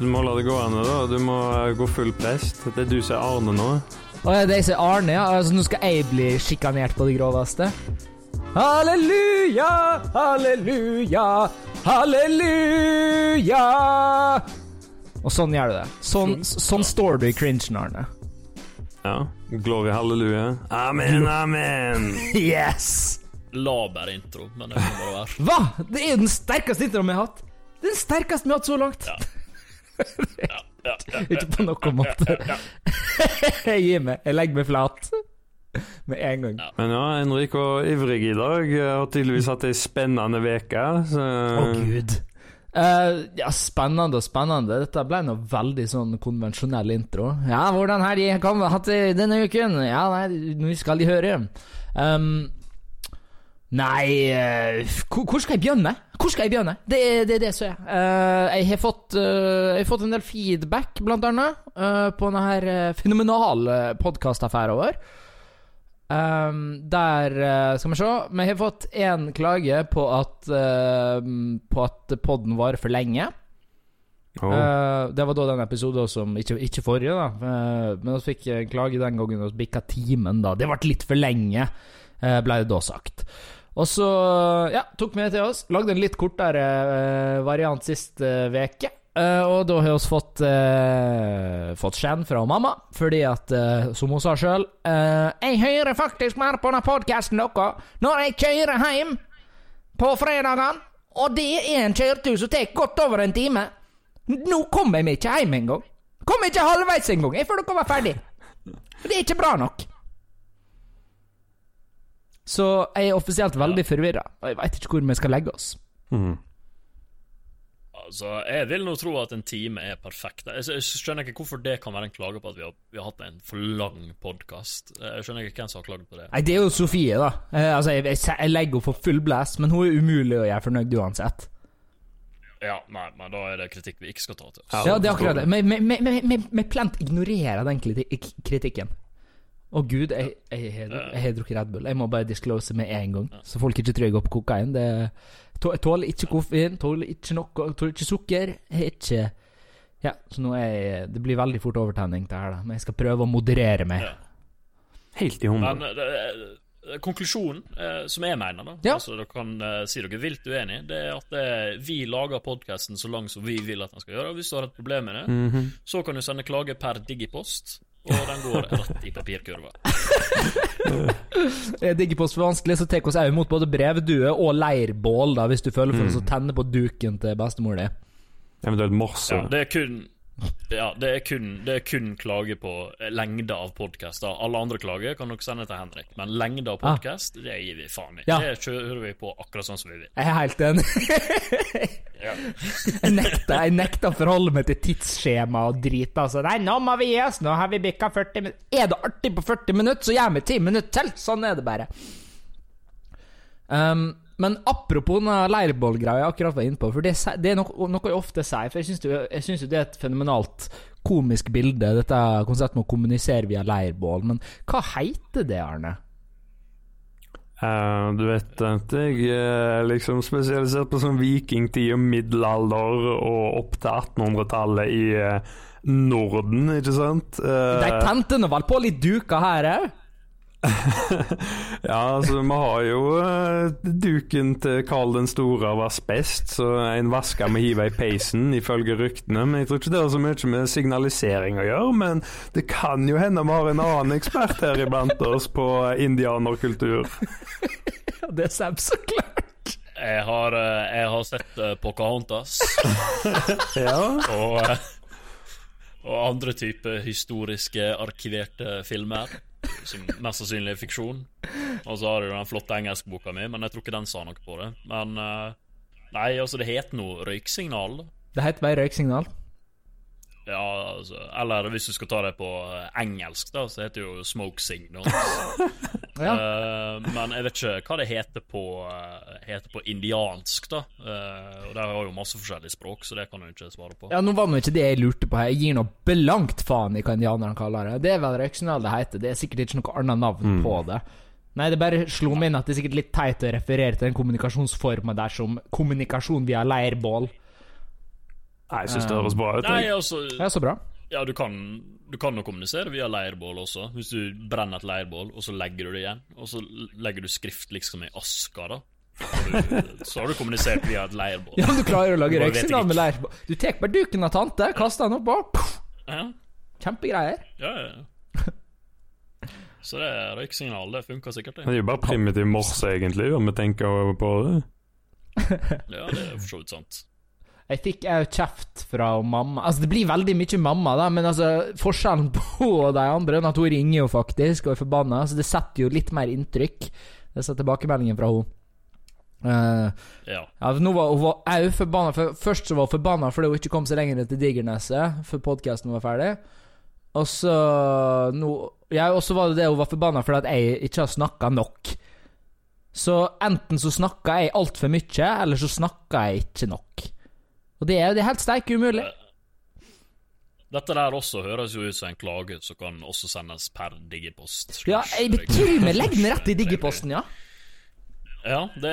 Du må la det gå an, da. Du må eh, gå full prest. Det er du som er Arne nå. Og det er som Arne, ja. Altså, nå skal jeg bli sjikanert på det groveste. Halleluja, halleluja, halleluja. Og sånn gjør du det. Sånn, sånn står du i cringen, Arne. Ja. Glory halleluja. Amen, amen. Yes! Laber intro, men det må bare være. Hva?! Det er jo den sterkeste introen vi har hatt. Den sterkeste vi har hatt så langt. Ja. Ja, ja, ja, Ikke på noen måte. Jeg gir meg. Jeg legger meg flat. Med en gang. Ja. Men ja, Henrik og ivrig i dag. Har tydeligvis hatt ei spennende uke. Så Å, gud. Uh, ja, spennende og spennende. Dette ble noe veldig sånn konvensjonell intro. Ja, hvordan har de hatt det denne uken? Ja, nei, nå skal de høre. Um, nei eh, hvor, skal jeg begynne? Hvor skal jeg begynne? Det er det, er det som er. Eh, jeg, har fått, eh, jeg har fått en del feedback, blant annet, eh, på denne her fenomenale podkastaffæren vår. Um, der uh, Skal vi se. Vi har fått én klage på at uh, På at podden varer for lenge. Oh. Uh, det var da den episoden som Ikke, ikke forrige, da. Uh, men vi fikk en klage den gangen og bikka timen, da. Det ble litt for lenge, uh, ble det da sagt. Og så ja, tok vi det til oss. Lagde en litt kortere uh, variant sist uke. og da har vi fått uh, Fått skjenn fra mamma, fordi at, uh, som hun sa sjøl Jeg hører faktisk mer på den podkasten deres når jeg kjører hjem på fredagene. Og det er en kjøretur som tar godt over en time. Nå kommer vi ikke hjem engang. Kommer ikke halvveis engang. Jeg før dere var ferdig. Det er ikke bra nok. Så jeg er offisielt veldig forvirra, og jeg veit ikke hvor vi skal legge oss. Mm. Altså, Jeg vil nå tro at en time er perfekt. Jeg, jeg skjønner ikke hvorfor det kan være en klage på at vi har, vi har hatt en for lang podkast. Jeg skjønner ikke hvem som har klagd på det. Nei, det er jo Sofie, da. Eh, altså, jeg, jeg, jeg legger henne for full blast, men hun er umulig å gjøre fornøyd uansett. Ja, nei, men da er det kritikk vi ikke skal ta til oss. Ja, det er akkurat det. Vi plent ignorerer den kritikken. Å gud, jeg, jeg, jeg, jeg har drukket Red Bull. Jeg må bare disclose med en gang, så folk ikke tror jeg går på kokain. Det, jeg tåler ikke koffein, tåler ikke noe, tåler ikke sukker. Jeg er ikke Ja, så nå er jeg Det blir veldig fort overtenning, det her, da. Men jeg skal prøve å moderere meg. Ja. Helt i hundre. Men det, det, konklusjonen, eh, som jeg mener, da Ja. altså Dere kan eh, si dere er vilt uenig, det er at eh, vi lager podkasten så lang som vi vil at den skal gjøre. og Hvis du har et problem med det, Mhm. så kan du sende klage per digipost, og den går rett i papirkurva. Er Digipost for vanskelig, så tar vi oss også imot både brevdue og leirbål, da, hvis du føler for Mm. å tenne på duken til bestemor di. Eventuelt morse. Ja, det er kun ja, det er kun, det er kun klage på lengde av podkast. Alle andre klager kan dere sende til Henrik, men lengde av Ah. podkast, det gir vi faen i. Ja. Det kjører vi på akkurat sånn som vi vil. Jeg er helt enig. Ja. Jeg nekter, jeg nekter å forholde meg til tidsskjema og drit. Altså. Nei, nå må vi gi oss, nå har vi bikka 40 minutter. Er det artig på 40 minutter, så gjør vi 10 minutter til. Sånn er det bare. Um, men apropos den leirbålgreia jeg akkurat var inne på, for det, det er noe, noe jeg ofte sier. For jeg syns jo, det er et fenomenalt komisk bilde, dette konseptet med å kommunisere via leirbål. Men hva heter det, Arne? Uh, du vet at jeg er liksom spesialisert på sånn vikingtid og middelalder og opp til 1800-tallet i eh, Norden, ikke sant? Uh, De tente nå vel på litt duker her òg? ja, altså vi har jo eh, duken til Karl den store av asbest, så en vasker må hiver i peisen, ifølge ryktene. Men jeg tror ikke det har så mye med signalisering å gjøre. Men det kan jo hende vi har en annen ekspert her iblant oss på indianerkultur. Ja, det er Sam, så klart. Jeg har, eh, jeg har sett eh, Pocahontas Ja, og, og andre typer historiske arkiverte filmer. Som mest sannsynlig er fiksjon. Og så har du den flotte engelskboka mi, men jeg tror ikke den sa noe på det. Men eh, Nei, altså, det heter noe røyksignal. Det heter bare røyksignal. Ja, altså Eller hvis du skal ta det på eh, engelsk, da, så heter det jo smoke signals'. Ja. uh, men jeg vet ikke hva det heter på, eh, heter på indiansk, da. Uh, og Der har jo masse forskjellige språk, så det kan du ikke svare på. Ja, nå var nå ikke det jeg lurte på her. Jeg gir nå belangt faen i hva indianerne kaller det. Det er vel røyksignal det heter. Det er sikkert ikke noe annet navn på det. Nei, det bare slo meg inn at det er sikkert litt teit å referere til den kommunikasjonsforma der som kommunikasjon via leirbål. Nei, jeg syns det høres bra ut. Nei, altså Ja, så bra. Ja, du kan, du kan jo kommunisere via leirbål også. Hvis du brenner et leirbål, og så legger du det igjen, og så legger du skrift liksom i aska, da. Så, du, så har du kommunisert via et leirbål. Ja, men du klarer å lage Bare vet røyksignal med leirbål. Du tar bare duken av tante, kaster den oppå. Ja, Kjempegreier. ja, ja. Så det er røyksignal, det funker sikkert, Det det. er jo bare primitiv morse, egentlig, om vi tenker på det. Ja, det er for så vidt sant. Jeg fikk òg kjeft fra mamma. Altså, det blir veldig mye mamma, da, men altså, forskjellen på de andre er at hun ringer jo faktisk og er forbanna, så det setter jo litt mer inntrykk. Det er tilbakemeldingen fra henne. Uh, Ja. ja, nå var hun var òg forbanna. For først så var hun forbanna fordi hun ikke kom seg lenger til Digerneset før podkasten var ferdig. Og så nå Ja, og så var det det hun var forbanna fordi at jeg ikke har snakka nok. Så enten så snakka jeg altfor mye, eller så snakka jeg ikke nok. Og det er, det er helt steike umulig. Dette der også høres jo ut som en klage som kan også sendes per digipost. Ja, jeg betyr meg legg den rett i digiposten, ja. Ja, det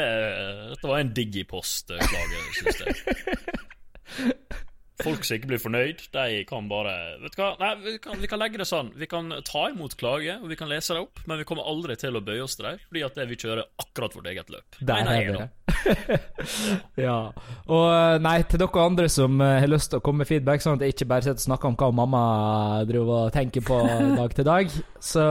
dette var en digipost-klage, syns jeg. Folk som ikke blir fornøyd, de kan bare Vet du hva, nei, vi kan, vi kan legge det sånn. Vi kan ta imot klage, og vi kan lese det opp, men vi kommer aldri til å bøye oss til dem, fordi at det vi kjører akkurat vårt eget løp. Der er det. ja. Og eh, nei, til dere andre som eh, har lyst til å komme med feedback, sånn at jeg ikke bare sitter og snakker om hva mamma driver og tenker på dag til dag, så,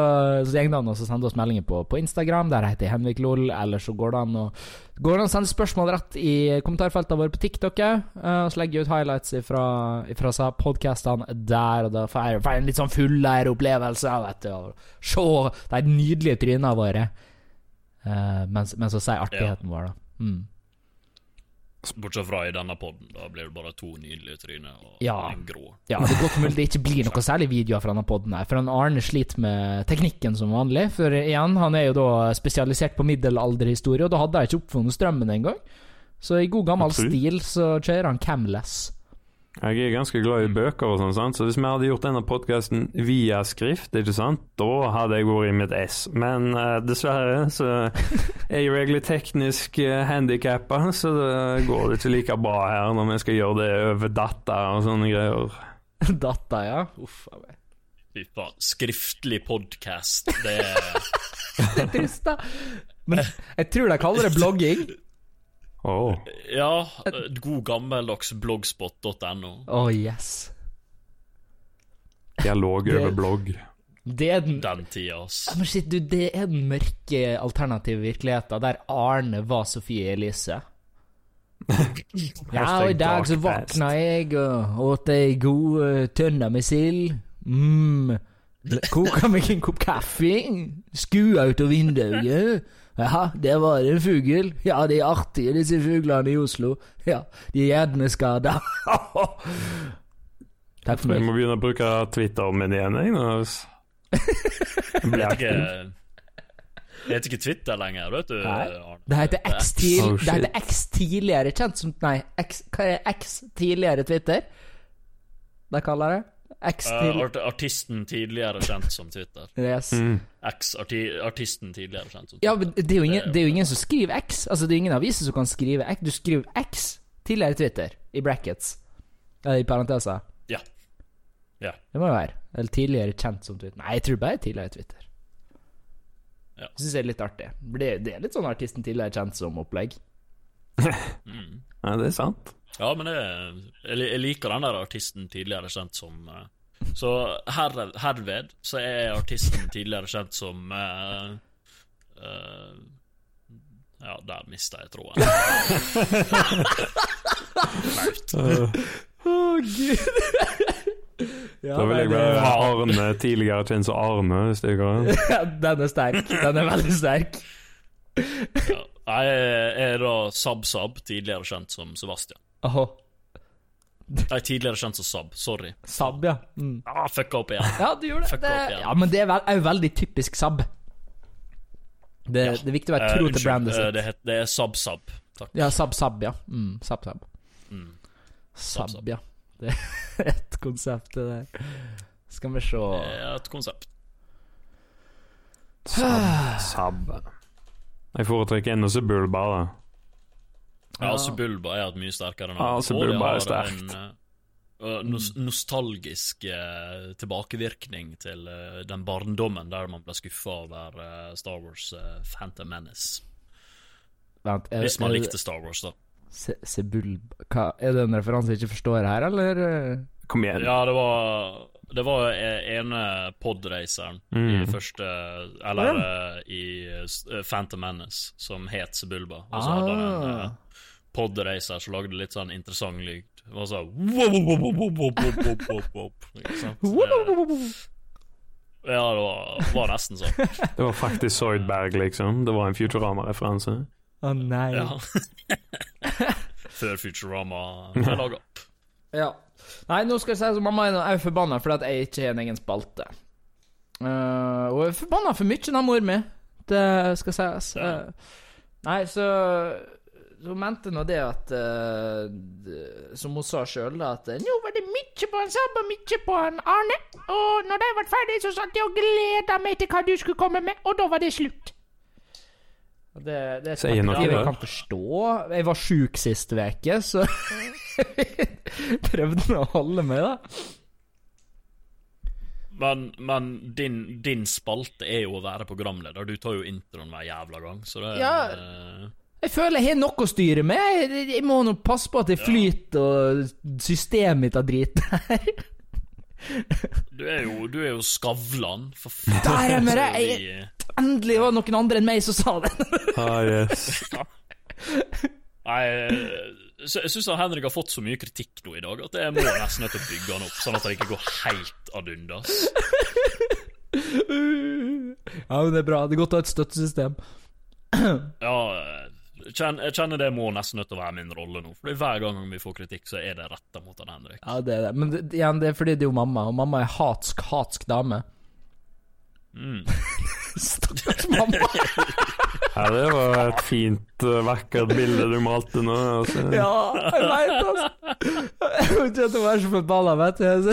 så går det an å sende oss meldinger på, på Instagram. Der heter jeg Henrik Loll. Eller så går det an å Går an å sende spørsmål rett i kommentarfeltene våre på TikTok òg. Uh, så legger jeg ut highlights fra, podkastene der, og da får jeg, en litt sånn fullere opplevelse av vet du, se de nydelige trynene våre. Uh, mens, mens å si artigheten vår, da. Mm. Bortsett fra i denne podden, da blir det bare to nydelige tryner og Ja. en grå. Ja, det er godt mulig det ikke blir noe særlig videoer fra denne podden her. For han Arne sliter med teknikken som vanlig. For igjen, han er jo da spesialisert på middelalderhistorie, og da hadde jeg ikke oppfunnet strømmen engang. Så i god gammel stil så kjører han camless. Jeg er ganske glad i bøker og sånn, sant? så hvis vi hadde gjort denne podkasten via skrift, ikke sant, da hadde jeg vært i mitt ess. Men uh, dessverre så er jo jeg litt teknisk uh, handikappa, så det går det ikke like bra her når vi skal gjøre det over data og sånne greier. data, ja. Uff a meg. Fy faen. Skriftlig podkast, det er Det er trist, da. Men jeg tror de kaller det blogging. Åh, Ja, eh, god gammeldags bloggspot.no. Oh, yes. dialog over blogg. Det er den Den tida, ass. Men shit, du, det er den mørke alternative virkeligheten der Arne var Sofie Elise. Ja, og i dag så våkna jeg og åt ei god uh, tønne med sild. Mm. Koka meg en kopp kaffe. Skua ut av vinduet. Ja, der var det en fugl. Ja, de er artige, disse fuglene i Oslo. Ja, de er hjerneskada. Takk for Jeg meg. må begynne å bruke Twitter min igjen, jeg. nå. Jeg blir heter ikke Det heter ikke Twitter lenger, vet du. Nei. Det heter X til, Oh, Det heter X tidligere kjent som Nei, X, hva er X tidligere Twitter? De kaller det? X Eh, til... art artisten tidligere kjent som Twitter. Yes. Mm. X-artisten tidligere kjent som Twitter. Ja, men det er, jo ingen, det er jo ingen som skriver X. Altså, det er ingen aviser som kan skrive X. Du skriver X tidligere Twitter i brackets. Eller i parenteser. Ja. Ja. Det må jo være. Eller tidligere kjent som Twitter. Nei, jeg tror bare tidligere Twitter. Ja. Syns jeg er litt artig. Det, det er litt sånn artisten tidligere kjent som opplegg. Mm. Ja, det er sant. Ja, men det, jeg, jeg liker den der artisten tidligere kjent som eh, Så her, herved så er artisten tidligere kjent som uh, uh, Ja, der mista jeg tråden. Flaut. Å, gud! ja, da vil jeg bare ha være Arne, tidligere kjent som Arne, hvis det går. Ja, den er sterk. Den er veldig sterk. Ja. Jeg er da Sab-Sab, tidligere kjent som Sebastian. Åhå. er tidligere kjent som Sab. Sorry. Sab, ja. Mm. Ah, fucka opp igjen. Ja, du gjorde det. Fuck det igjen. ja, men det er òg veldig typisk Sab. Det, Ja. det er viktig å være tro tro til brandet eh, sitt. det, det er Sab-Sab. Takk. Ja, Sab Sab, ja. Mm, sab Sab. Mm. Sab, Sab. ja. Det er et konsept, det der. Skal vi se Det er et konsept. Sab. Sab. Jeg foretrekker ennå Sebulba, da. Ja, Subulba er et mye sterkere navn. Ja, det Sebulba er sterkt. En, eh, uh, nostalgisk uh, tilbakevirkning til uh, den barndommen der man ble skuffa over uh, Star Wars uh, Phantom Menace. Vent, er, Hvis man er- likte Star Wars, da. Se- Sebulba Hva, Er det en referanse jeg ikke forstår her, eller? eh? Kom igjen. Ja, det var Det var e- ene podraceren i Mm. første Eller ja. i uh, Phantom Menace, som het Sebulba. Og så ah. hadde han en uh, podracer som lagde litt sånn interessant lyd. Og så Ja, det var, var nesten sånn. det var faktisk Soydberg, liksom. Det var en Futurama-referanse. Å oh, nei. Ja. Før Futurama ble laga opp. Ja. Nei, nå skal jeg si som mamma er forbanna fordi at jeg ikke har en egen spalte. Uh, og er forbanna for mye, da, mor mi. Det skal sies. Ja. Eh, nei, så hun mente nå det at uh, Som hun sa sjøl, at eh, nå var det mye på han Sabba, mye på han Arne. Og når de var ferdig, så satt jeg og gleda meg til hva du skulle komme med, og da var det slutt. Det, det er Sier jeg kan forstå. Jeg var sjuk sist uke, så prøvde å holde meg, da. Men, men din, din spalte er jo å være programleder. Du tar jo introen hver jævla gang, så det Ja. Er, Jeg føler jeg har nok å styre med. Jeg, må nå passe på at det flyter, og systemet mitt har drit der. Du er jo, du er jo Skavlan, for faen. Der er med det. Endelig var det noen andre enn meg som sa det. Ah, yes. Nei, så jeg syns Henrik har fått så mye kritikk nå i dag at jeg må nesten nødt til å bygge han opp, sånn at han ikke går helt ad undas. Ja, men det er bra. Det er godt å ha et støttesystem. Ja, jeg kjenner, det må nesten nødt til å være min rolle nå. Fordi hver gang vi får kritikk, så er det retta mot han Henrik. Ja, det er det. Men det, igjen, det er fordi det er jo mamma, og mamma er hatsk, hatsk dame. Mm. Stakkars mamma. Ja, det var et fint, uh, vakkert bilde du malte nå. Altså. Ja, jeg veit altså. Jeg kommer til å være så forbanna, vet du.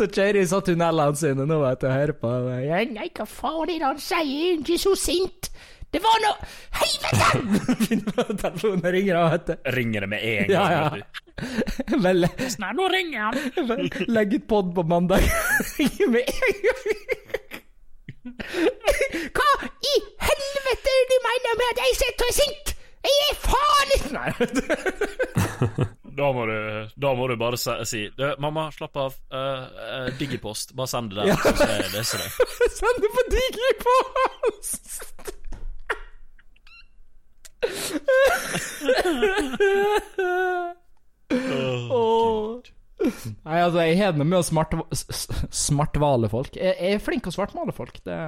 Så kjører i så tunnelene sine nå, vet du, og hører på. Ja, nei, hva faen er det han sier? Jeg er ikke så sint. Det var noe Helvete! Telefonen ringer av, vet du. Ringer det med en gang. Ja, ja. Vel, nå ringer han! legg ut pod på mandag. Med en gang. Hva i helvete er det du mener med at jeg sitter og er sint? Jeg er faen ikke Nei. Da må du, da må du bare si, si du, 'Mamma, slapp av. Uh, uh, Digipost. Bare send det der, Ja. så jeg leser det'. Send det på Digipost! Åh. Nei, altså, jeg har det med å smart, smartvale folk. Jeg, jeg er flink til å svartmale folk. Det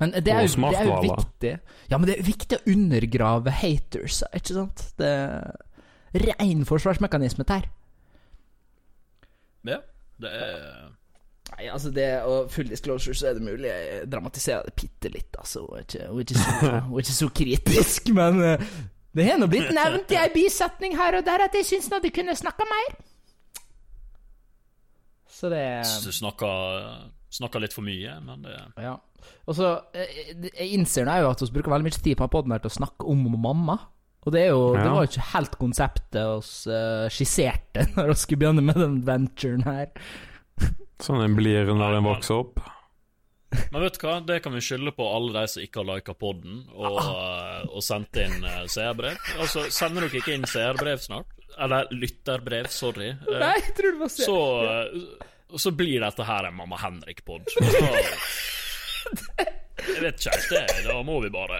Men det er, jo, det er jo viktig. Ja, men det er viktig å undergrave haters, ikke sant? Det er rein forsvarsmekanisme der. Ja, det er Nei, altså det Og full disclosure, så er det mulig jeg dramatiserer det bitte litt, altså. Hun er ikke, så, ikke så kritisk, men eh, det har nå blitt nevnt i ei bisetning her og der at jeg syns nå de kunne snakka mer. Så det Du snakker, snakker litt for mye, men det Ja. Og så eh, Jeg innser nå jo at vi bruker veldig mye tid på podden her til å snakke om mamma. Og det er jo Det var jo ikke helt konseptet vi uh, skisserte når vi skulle begynne med den venturen her. Sånn en blir når en vokser opp. Men vet du hva, det kan vi skylde på alle de som ikke har lika podden og, eh, og sendt inn uh, seerbrev. Altså, sender dere ikke inn seerbrev snart? Eller lytterbrev, sorry. eh, Nei, jeg tror det var så, eh, så blir dette her en Mamma Henrik-pod. Jeg vet ikke helt det. Da må vi bare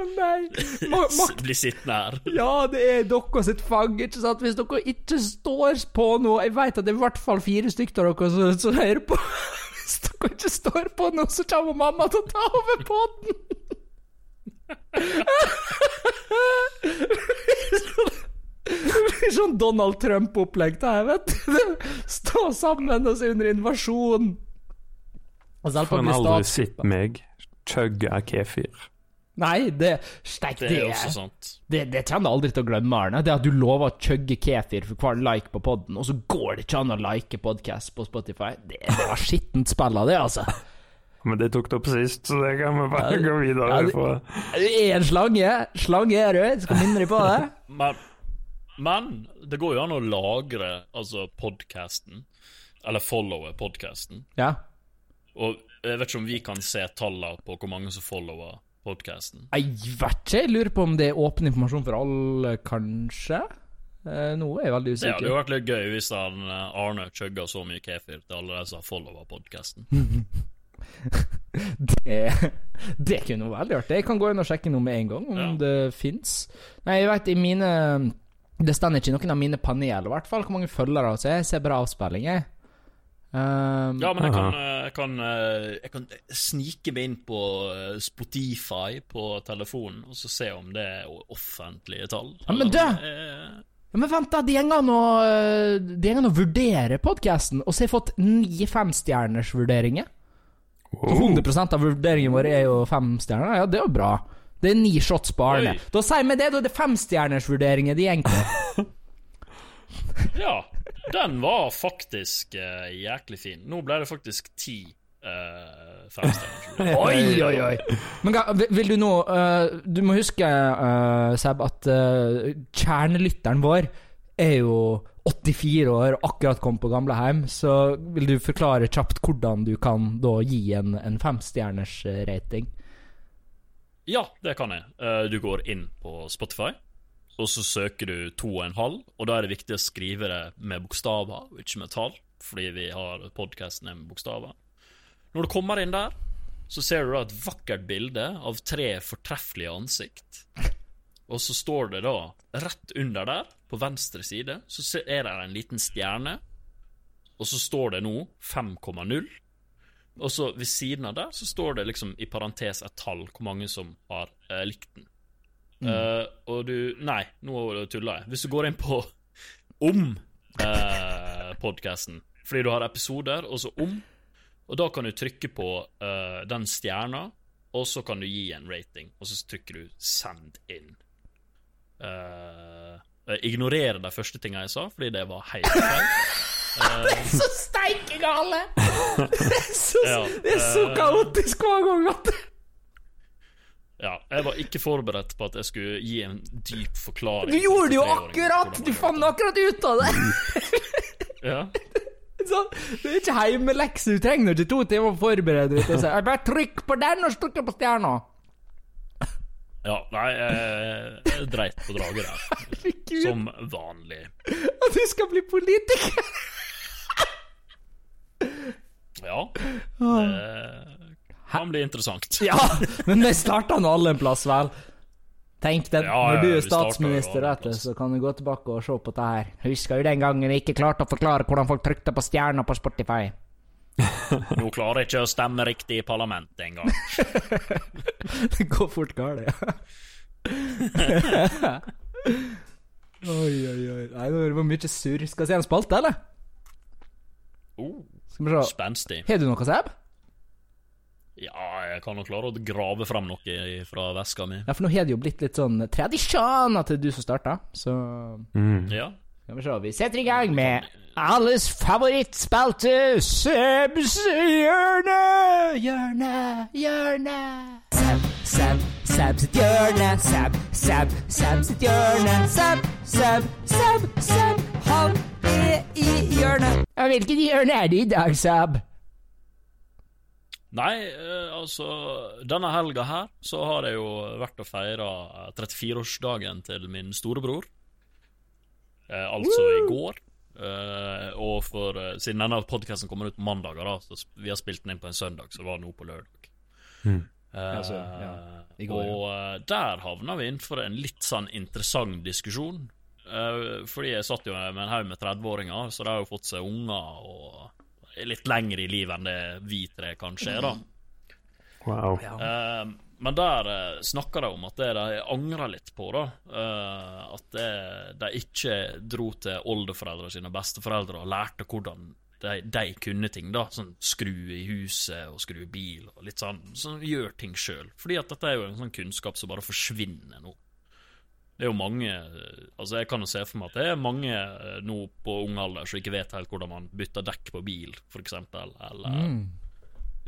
Å nei! Ma bli sittende her. Ja, det er dere sitt fang, ikke sant? Hvis dere ikke står på noe Jeg vet at det er i hvert fall fire stykker av dere som, hører på. Hvis dere ikke står på noe, så kommer mamma til å ta over podden. Blir sånn Donald Trump-opplegg, det her, vet du. Stå sammen og se under invasjon. En aldri sett meg chugge kefir. Nei, det Steik, Det er også sant. det, det kommer aldri til å glemme, Arne. Det at du lover å chugge kefir for hver like på podden, og så går det ikke an å like podcast på Spotify. Det, det var skittent spill av det, altså. Men det tok det opp sist, så det kan vi bare gå videre Ja, fra. Du er en slange. Slange er du. Skal minne deg på det. Men, det går jo an å lagre altså podkasten, eller followe podkasten. Ja. Og jeg vet ikke om vi kan se tallene på hvor mange som follower podkasten. Jeg vet ikke. Jeg lurer på om det er åpen informasjon for alle, kanskje? Eh, nå er jeg veldig Det hadde jo vært litt gøy hvis han eh, Arne chugga så mye kefir til alle de som har follower podkasten. Det, det kunne vært veldig artig. Jeg kan gå inn og sjekke noe med en gang, om Ja. det fins. Nei, jeg vet i mine Det står ikke i noen av mine paneler, i hvert fall, hvor mange følgere. har jeg ser bra avspilling, jeg. Um, Ja, men jeg kan, eh, jeg kan, eh, jeg kan snike meg inn på eh, Spotify på telefonen og så se om det er offentlige tall. Ja, men du! Ja, men vent, da. De går an å, vurdere podkasten, og så har jeg fått ni femstjerners vurderinger. Så 100% av vurderingen vår er jo femstjerner. Ja, det er jo bra. Det er ni shots på Arne. Oi. Da sier vi det, da er det femstjerners vurderinger de går. Ja, den var faktisk uh, jæklig fin. Nå ble det faktisk ti uh. Oi, oi, oi. Men vil- du nå uh, Du må huske, uh, Seb, at kjernelytteren vår er jo 84 år og akkurat kom på gamleheim, så vil du forklare kjapt hvordan du kan da gi en, en femstjerners rating? Ja, det kan jeg. Eh, du går inn på Spotify, og så søker du to og da er det viktig å skrive det med bokstaver, ikke med tall, fordi vi har podkasten med bokstaver. Når du kommer inn der, så ser du da et vakkert bilde av tre fortreffelige ansikt. Og så står det da, rett under der, på venstre side, så er det en liten stjerne, og så står det nå 5,0. Og så ved siden av der så står det liksom i parentes et tall hvor mange som har eh, likt den. Eh, og du Nei, nå tuller jeg. Hvis du går inn på om uh, podkasten, fordi du har episoder, og så om, og da kan du trykke på eh, den stjerna, og så kan du gi en rating, og så trykker du 'send inn'. Uh, ignorere de første tinga jeg sa, fordi det var helt feil. Så steike gale! Det er så, det er så eh, kaotisk hver gang at Ja, jeg var ikke forberedt på at jeg skulle gi en dyp forklaring. Du gjorde det jo akkurat! Du fant akkurat ut av det! det. Ja. Så, det er ikke heimelekse. Du trenger ikke to timer å forberede deg. «Jeg Bare trykk på den, og så trykker på stjerna. ja, nei, jeg, jeg dreit på draget der. Herregud, Som vanlig. at du skal bli politiker! Ja. Det kan bli interessant. Ja, men vi starta nå alle en plass, vel? Tenk det, Ja, når du er statsminister, du, så kan du gå tilbake og se på det her. Husker jo den gangen jeg ikke klarte å forklare hvordan folk trykte på stjerna på Spotify. Nå klarer jeg ikke å stemme riktig i parlamentet engang. Det går fort galt, ja. oi, oi, oi. Nei, det var mye surr. Skal vi se en spalte, eller? Oh, Skal vi se. spenstig. Har du noe, Seb? Ja, jeg kan nok klare å grave frem noe fra veska mi. Ja, for nå har det jo blitt litt sånn tradisjon at det er du som starter, så Mm. Ja. Skal vi se. Vi setter i gang med alles favorittspalte, Sebs hjørne! Hjørne, hjørne. Seb, Seb, Seb sitt hjørne. Seb, Seb, Seb sitt hjørne. Seb, Seb, Seb, Seb. Han i hjørnet. Ja, hvilket hjørne er det i dag, Saab? Nei, eh, altså Denne helga her så har jeg jo vært og feira 34-årsdagen til min storebror. Eh, altså i går. Eh, og for eh, siden denne podkasten kommer ut på mandager, da, så vi har spilt den inn på en søndag, så det var nå på lørdag. Mm. Eh, Altså, ja, i går, og eh, der havna vi innenfor en litt sånn interessant diskusjon. Eh, fordi jeg satt jo med en haug med 30-åringer, så de har jo fått seg unger og er litt lengre i livet enn det vi tre kanskje er, da. Wow. Ja. men der uh, snakka de om at det de angrer litt på, da eh, At det, de ikke dro til oldeforeldre sine og besteforeldre og lærte hvordan de, de kunne ting. da Sånn skru i huset og skru i bil og litt sånn. sånn gjør ting sjøl. Fordi at dette er jo en sånn kunnskap som bare forsvinner nå. Det er jo mange Altså Jeg kan jo se for meg at det er mange eh, nå på ung alder som ikke vet helt hvordan man bytter dekk på bil, for eksempel. mm.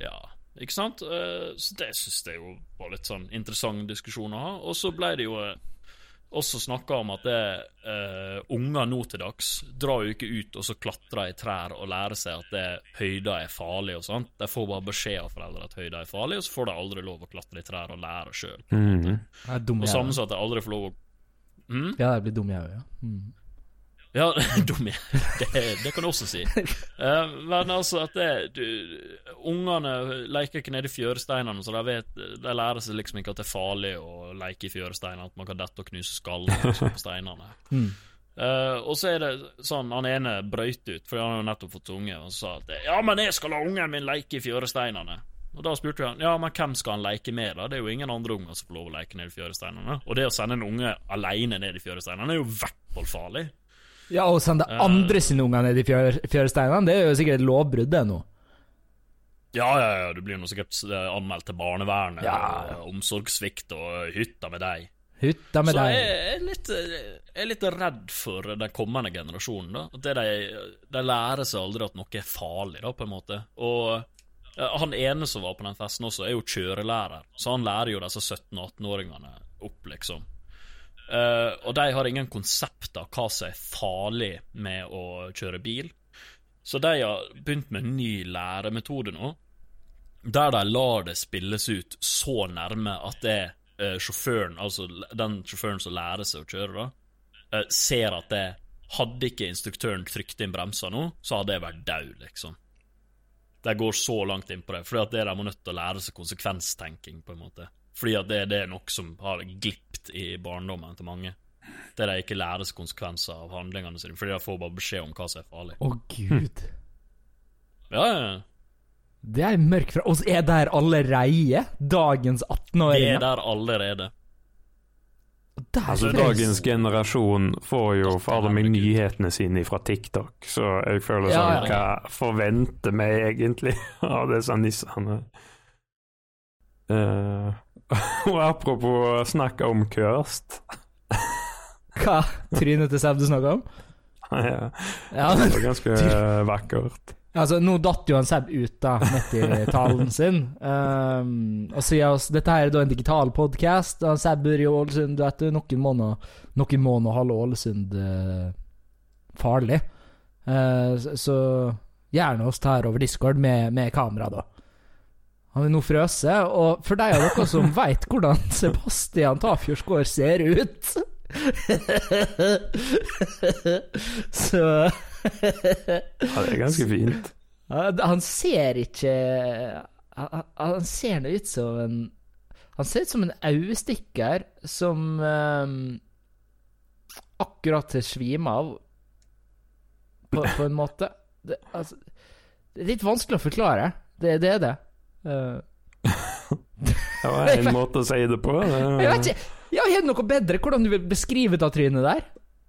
ja, ikke sant? Eh, Så det syns jeg jo var litt sånn interessant diskusjon å ha. Og så ble det jo eh, også snakka om at det, uh, unger nå til dags drar jo ikke ut og så klatrer i trær og lærer seg at det, høyder er farlig og sånt. De får bare beskjed av foreldre at høyder er farlig, og så får de aldri lov å klatre i trær og lære sjøl. Dum Og samme som at de aldri får lov å mm? Ja, jeg blir dum i hodet, ja. Mm. Ja, dum jeg. Det, det kan du også si. Uh, men altså at det du, Ungene leker ikke nede i fjøresteinene, så de vet De lærer seg liksom ikke at det er farlig å leke i fjøresteinene, at man kan dette og knuse skallen liksom, på steinene. Mm. Uh, og så er det sånn Han ene brøyt ut, for han har jo nettopp fått unge, og sa at Ja, men jeg skal la ungen min leke i fjøresteinene. Og da spurte vi han ja, men hvem skal han leke med, da? Det er jo ingen andre unger som får lov å leke ned i fjøresteinene. Og det å sende en unge alene ned i fjøresteinene er jo i hvert fall farlig. Ja, å sende uh, andre sine unger ned i fjør, fjøresteinene, det er jo sikkert et lovbrudd, det nå. Ja, ja, ja, du blir jo sikkert eh, anmeldt til barnevernet, Ja. og omsorgssvikt og hytta med deg. Hytta med Så deg. jeg er litt, jeg er litt redd for den kommende generasjonen. da At det de, de lærer seg aldri at noe er farlig, da, på en måte. Og han ene som var på den festen også, er jo kjørelærer, så han lærer jo disse 17-18-åringene opp, liksom. Uh, og de har ingen konsept av hva som er farlig med å kjøre bil. Så de har begynt med en ny læremetode nå, der de lar det spilles ut så nærme at det uh, sjåføren, altså den sjåføren som lærer seg å kjøre, da, uh, ser at det Hadde ikke instruktøren trykt inn bremser nå, så hadde jeg vært død, liksom. De går så langt inn på det, fordi at det de må nødt til å lære seg konsekvenstenking, på en måte. Fordi at det, det er noe som har glipt i barndommen til mange. Det de ikke seg konsekvenser av handlingene sine, fordi de får bare beskjed om hva som er farlig. Å, gud. Ja, ja. Det er mørkt fra oss. Er der allerede? Dagens Vi er 18-åringer? der allerede. Altså, dagens generasjon får jo fader meg nyhetene sine fra TikTok, så jeg føler Ja, sånn ja. Hva forventer vi egentlig av disse nissene? Uh, og apropos snakke om Kørst Hva? Trynet til Seb du snakker om? ja, Ja, Det var ganske vakkert. Altså, nå datt jo han Seb ut da, midt i talen sin. Um, og siden oss, dette her er da en digital podkast. Seb bor i Ålesund, du. Noen måneder noen måneder nå Ålesund uh, farlig. Uh, så, så gjerne oss tar over Discord med, med kamera, da. Han er nå frøse, og for de av dere som veit hvordan Sebastian Tafjordsgaard ser ut Så Ja, det er ganske fint. Han ser ikke Han, han- ser nå ut som en Han ser ut som en auestikker som um, akkurat svima av, på, på en måte. Det, altså, det er litt vanskelig å forklare. Det, det er det. Uh. Det var en måte å si det på. Det, jeg vet ikke ja, Har du noe bedre? Hvordan du vil beskrive det trynet der?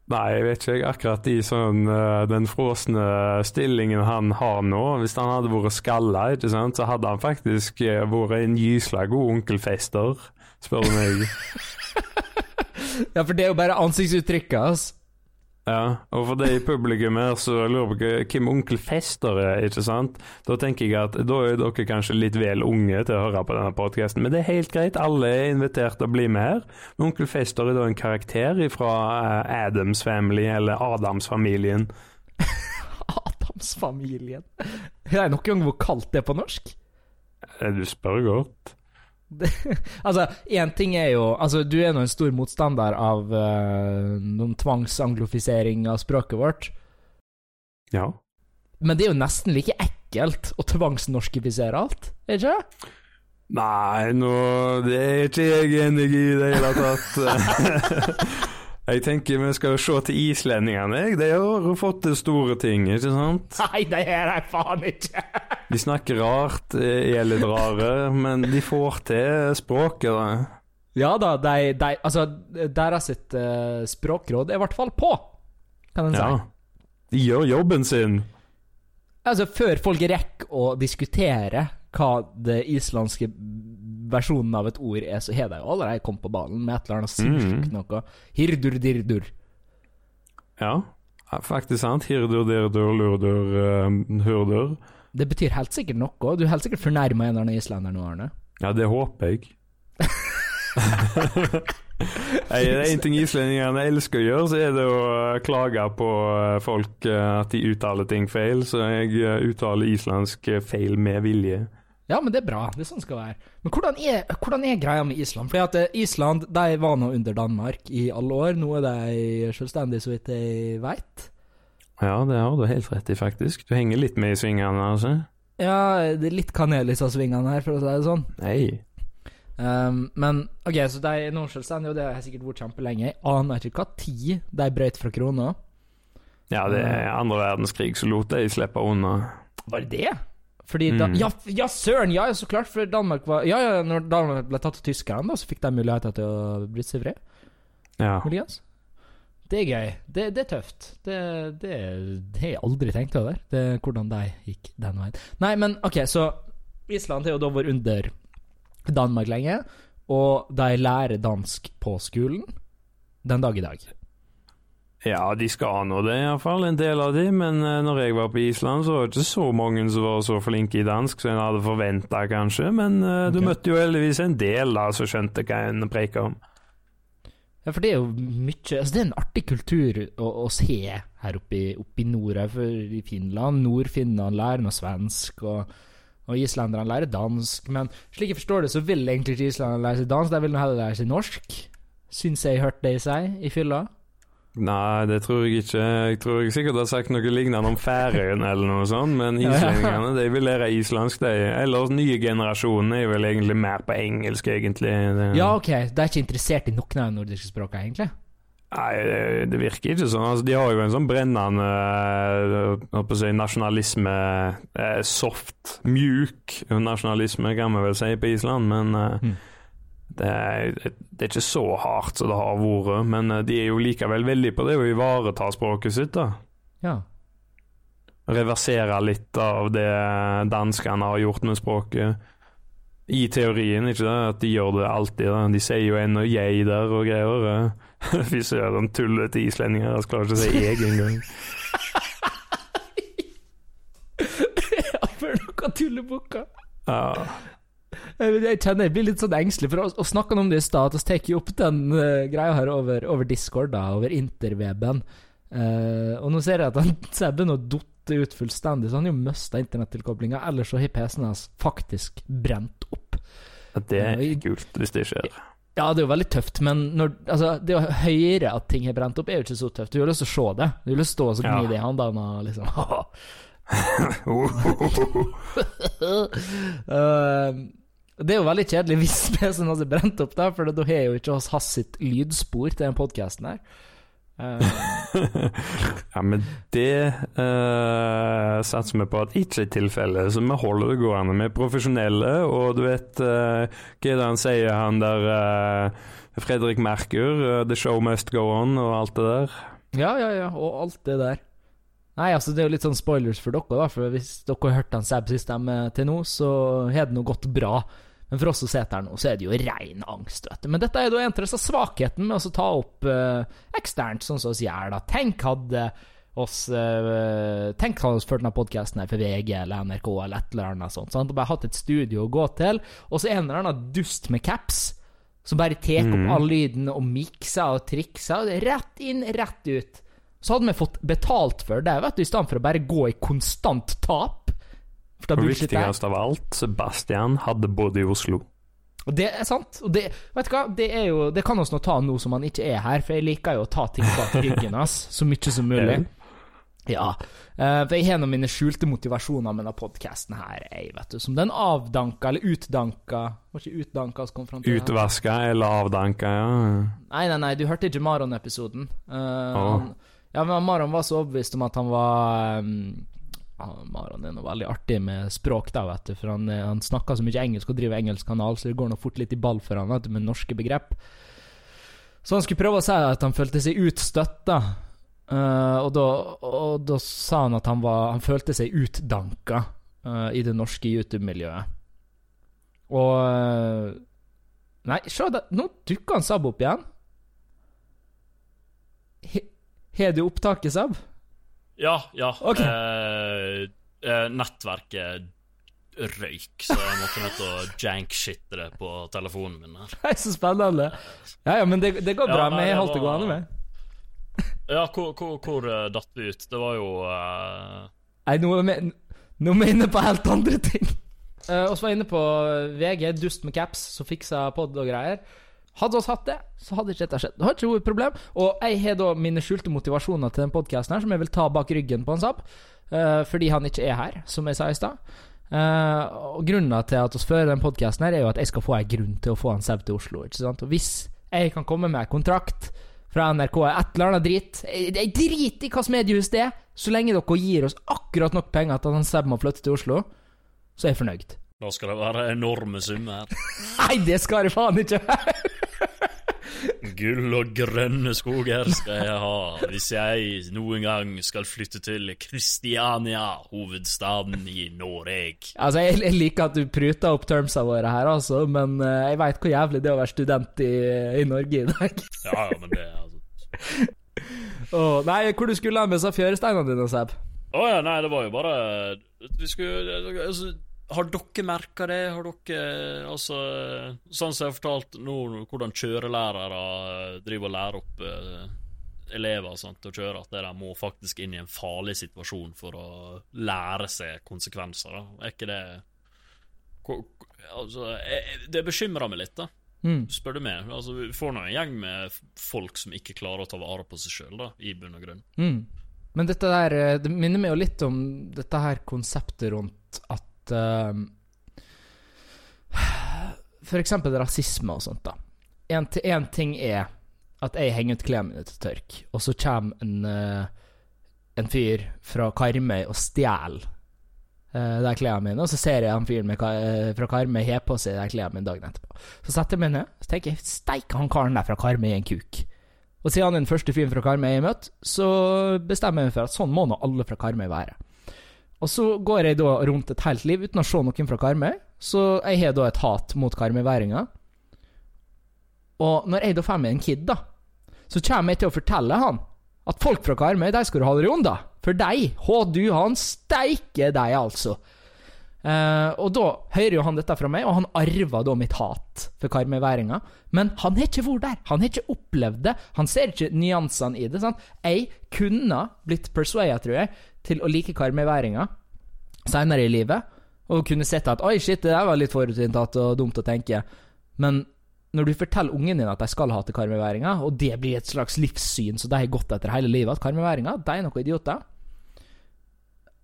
Nei, jeg vet ikke. Akkurat i sånn eh, den frosne stillingen han har nå Hvis han hadde vært skalla, ikke sant, så hadde han faktisk eh, vært en gysla god onkelfester, spør du meg. Ja, for det er jo bare ansiktsuttrykket hans. Ja, og for de i publikum her så lurer på hvem onkel Fester er, ikke sant? Da tenker jeg at da er dere kanskje litt vel unge til å høre på denne podkasten, men det er helt greit, alle er invitert til å bli med her. Men onkel Fester er da en karakter fra Adams Family, eller Adams-familien. Adamsfamilien. Har jeg noen gang hvor kalt det på norsk? Eh, Du spør godt. Det, altså, én ting er jo Altså, du er nå en stor motstander av uh, noen tvangsanglofisering av språket vårt, Ja. men det er jo nesten like ekkelt å tvangsnorskifisere alt, er det ikke det? Nei, nå Det er ikke jeg enig i i det hele tatt. jeg tenker vi skal se til islendingene. De har fått til store ting, ikke sant? Nei, det er de faen ikke! De snakker rart, eh, er litt rare, men de får til språket. da. Ja da, de, de Altså, deres sitt eh, språkråd er i hvert fall på, kan en si. Ja. De gjør jobben sin. Altså, før folk rekker å diskutere hva det islandske versjonen av et ord er, så har de jo allerede kommet på ballen med et eller annet sinnssykt noe. Hirdur dirdur. Ja, faktisk sant. Hirdur, dirdur, lurdur, uh, hurdur. Det betyr helt sikkert noe. Du er helt sikkert fornærma en eller annen islender nå, Arne. Ja, det håper jeg. Nei, det er en ting islendingene elsker å gjøre, så er det å eh, klage på eh, folk at de uttaler ting feil. Så jeg uttaler islandsk feil med vilje. Ja, men det er bra. Det er sånn skal være. Men hvordan er, hvordan er greia med Island? Fordi at eh, Island de var nå under Danmark i alle år. Nå er de selvstendige, så vidt jeg veit. Ja, det har du helt rett i, faktisk. Du henger litt med i svingene, altså. Ja, det er litt kanel i disse svingene her, for å si det sånn. Nei. Um, men OK, så de er nå selvstendige, og det har jeg sikkert vært kjempelenge. Jeg aner ikke hva tid de brøt fra krona. Ja, det er andre verdenskrig som lot de slippe unna. Var det det? Fordi da, Mm. ja, ja, søren! Ja, så klart, for Danmark var Ja, ja, når Danmark ble tatt av tyskerne, da, så fikk de muligheter til å bryte seg fri. Ja. Muligens. Det er gøy. Det, det er tøft. Det, det, det har jeg aldri tenkt over, det, hvordan de gikk den veien. Nei, men OK, så Island har jo da vært under Danmark lenge, og de lærer dansk på skolen den dag i dag. Ja, de skal nå det, iallfall. En del av de. Men uh, når jeg var på Island, så var det ikke så mange som var så flinke i dansk som en hadde forventa, kanskje. Men eh, du møtte jo heldigvis en del da som skjønte hva en preika om. Ja, for det er jo mye altså Det er en artig kultur å, å se her oppe i, oppe i nord. her, For i Finland, Nord-Finland lærer noe svensk, og, og islenderne lærer dansk. Men slik jeg forstår det, så vil egentlig ikke islenderne lære seg dansk, de vil heller lære seg norsk. Syns jeg hørte det i seg i fylla. Nei, det tror jeg ikke. Jeg tror jeg sikkert har sagt noe lignende om Færøyene eller noe sånt, men islendingene de vil lære islandsk, de. Eller nye generasjoner er vel egentlig mer på engelsk, egentlig. Ja, OK, de er ikke interessert i noen av de nordiske språkene, egentlig. Nei, det, virker ikke sånn. Altså, de har jo en sånn brennende eh, si, nasjonalisme eh, Soft, mjuk nasjonalisme, kan vi vel si på Island, men eh, Mm. Det, er, det er ikke så hardt som det har vært. Men eh, de er jo likevel veldig på det å ivareta språket sitt, da. Ja. Reversere litt av det danskene har gjort med språket. I teorien, ikke det? At de gjør det alltid. Da. De sier jo en og 'jeg' der og greier. eh. Fy søren, tullete islendinger. Jeg klarer ikke å si 'jeg' engang. ja, bare noen tullebukker. Ja. Jeg, jeg kjenner jeg blir litt sånn engstelig, for å, å snakke om det i stad, vi tar opp den uh, greia her over, over Discord, da, over interweben. Uh, og nå ser jeg at han Sebben har dotter ut fullstendig, så han har jo mista internettilkoblinga. Ellers så har PC-en hans faktisk brent opp. Ja, det er kult hvis det skjer. Ja, det er jo veldig tøft, men når, altså, det å høre at ting har brent opp, er jo ikke så tøft. Du har lyst til å se det. Du har lyst til å stå og gni Ja. det i håndene og liksom Eh, Det er jo veldig kjedelig hvis PC-en hans er brent opp, da, for da har jo ikke oss hatt sitt lydspor til den podkasten her. Uh. ja, men det uh, satser vi på at ikke er tilfellet, så vi holder det gående. Vi er profesjonelle, og du vet uh, hva er det han sier, han der eh, Fredrik Merkur, 'The show must go on', og alt det der. ja, ja, ja, og alt det der. Nei, altså, det er jo litt sånn spoilers for dere, da, for hvis dere har hørt han Sab sist til nå, så har det nå gått bra. Men for oss som sitter her nå, så er det jo ren angst, vet du. Men dette er jo en av svakheten med å ta opp eh, eksternt, sånn som vi gjør, da. Tenk hadde oss eh, Tenk hadde oss ført denne podkasten for VG eller NRK eller et eller annet sånt. Sant? Og bare hatt et studio å gå til, og så en eller annen dust med caps som bare tar opp Mhm. all lyden og mikser og trikser. og Rett inn, rett ut. Så hadde vi fått betalt for det, vet du, i stedet for å bare gå i konstant tap. For det Og viktigst av alt, Sebastian hadde bodd i Oslo. Og det er sant. Og det, vet du hva, det er jo Det kan vi nå ta nå som han ikke er her, for jeg liker jo å ta ting bak ryggen hans så mye som mulig. Ja. Eh, for jeg har noen mine skjulte motivasjoner med denne podkasten her, jeg, vet du. Som den avdanka, eller utdanka Var ikke utdanka vi kom fram til? Utvaska eller avdanka, ja. Nei, nei, nei, du hørte ikke Maron-episoden. Uh, oh. Ja, men Maron var så overbevist om at han var um, ja, Maron er noe veldig artig med språk, da, vet du. For han, eh, han snakker så mye engelsk og driver engelsk kanal, så det går nå fort litt i ball for han, vet du, med norske begrep. Så han skulle prøve å si at han følte seg utstøtt, da. Eh, og, da og da sa han at han, var, han følte seg utdanka uh, i det norske YouTube-miljøet. Og uh, Nei, se da, nå dukker han Sab opp igjen. Har du opptaket, Sab? Ja, ja. Okay. Eh, eh, nettverket røyk, så jeg måtte nødt til å jank-shitte det på telefonen min her. Nei, så spennende. Ja, ja, men det, det går Ja, bra. nei, Vi holdt det var- gående med. Ja, hvor, hvor, hvor eh, datt vi ut? Det var jo eh, Nei, nå er vi, nå er vi inne på helt andre ting. Uh, oss var inne på VG, dust med caps, som fiksa pod og greier. Hadde oss hatt det, så hadde ikke dette skjedd. Det har ikke vært et problem. Og jeg har da mine skjulte motivasjoner til den podkasten her, som jeg vil ta bak ryggen på en Saab. eh, fordi han ikke er her, som jeg sa i stad. Uh, og grunnen til at vi fører den podkasten her, er jo at jeg skal få en grunn til å få en sau til Oslo. Ikke sant? Og hvis jeg kan komme med en kontrakt fra NRK et eller annet drit Jeg jeg driter i hvilket mediehus det er, så lenge dere gir oss akkurat nok penger til at han sau må flytte til Oslo, så er jeg fornøyd. Da skal det være enorme summer. Nei, det skal det faen ikke! Gull og grønne skoger skal jeg ha hvis jeg noen gang skal flytte til Kristiania, hovedstaden i Norge. Altså, jeg, jeg liker at du pruter opp termsa våre her, altså, men eh, jeg veit hvor jævlig det er å være student i, i Norge i dag. Ja, ja, men det altså oh, nei, hvor du skulle med disse fjøresteinene dine, Seb? Å ja, nei, det var jo bare Vi skulle altså, Har dere merka det? Har dere Altså Sånn som jeg har fortalt nå, hvordan kjørelærere driver og lærer opp eh, elever sant, til å kjøre, at de må faktisk inn i en farlig situasjon for å lære seg konsekvenser. Da. Er ikke det Altså, jeg, det bekymrer meg litt, da. Mm. Spør du meg. Altså, vi får nå en gjeng med folk som ikke klarer å ta vare på seg sjøl, i bunn og grunn. Mm. Men dette der eh, Det minner meg jo litt om dette her konseptet rundt at eh, For eksempel rasisme og sånt, da. En, ting er at jeg henger ut klærne mine til tørk, og så kommer en, uh, en fyr fra Karmøy og stjeler uh, de klærne mine, og så ser jeg han fyren uh, eh, fra Karmøy har på seg de klærne mine dagen etterpå. Så setter jeg meg ned så tenker jeg steike han karen der fra Karmøy er en kuk. Og siden han er den første fyren fra Karmøy jeg har møtt, så bestemmer jeg meg for at sånn må nå alle fra Karmøy være. Og så går jeg da rundt et helt liv uten å se noen fra Karmøy, så jeg har da et hat mot karmøyværinger. Og når jeg da får meg en kid, da, så kommer jeg til å fortelle han at folk fra Karmøy, de skal du holde deg unna. For de, hå du, han steiker deg, altså. Uh, og da hører jo han dette fra meg, og han arver da mitt hat for karmøyværinga. Men han har ikke vært der. Han har ikke opplevd det. Han ser ikke nyansene i det. sant? Jeg kunne blitt persuada, tror jeg, til å like karmøyværinga seinere i livet, og kunne sett at oi, shit, det der var litt forutinntatt og dumt å tenke. Men når du forteller ungen din at de skal hate karmøyværinger, og det blir et slags livssyn så de har gått etter hele livet, at karmøyværinger de er noen idioter,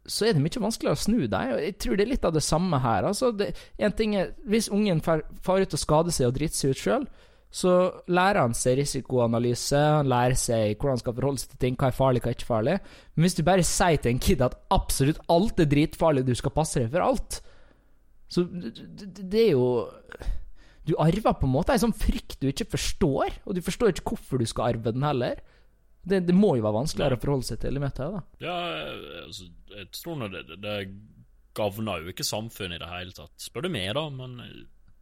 så er det mye vanskeligere å snu dem. Jeg tror det er litt av det samme her. Altså, det, en ting er, Hvis ungen far, far ut og skader seg og driter seg ut sjøl, så lærer han seg risikoanalyse, han lærer seg hvordan han skal forholde seg til ting, hva er farlig, hva er ikke farlig. Men hvis du bare sier til en kid at absolutt alt er dritfarlig, du skal passe deg for alt, så det, er jo Du arver på en måte en sånn frykt du ikke forstår, og du forstår ikke hvorfor du skal arve den heller. Det, det må jo være vanskeligere å forholde seg til i møtet, da. Ja, altså, jeg tror nå det, det, det gagner jo ikke samfunnet i det hele tatt, spør du meg, da, men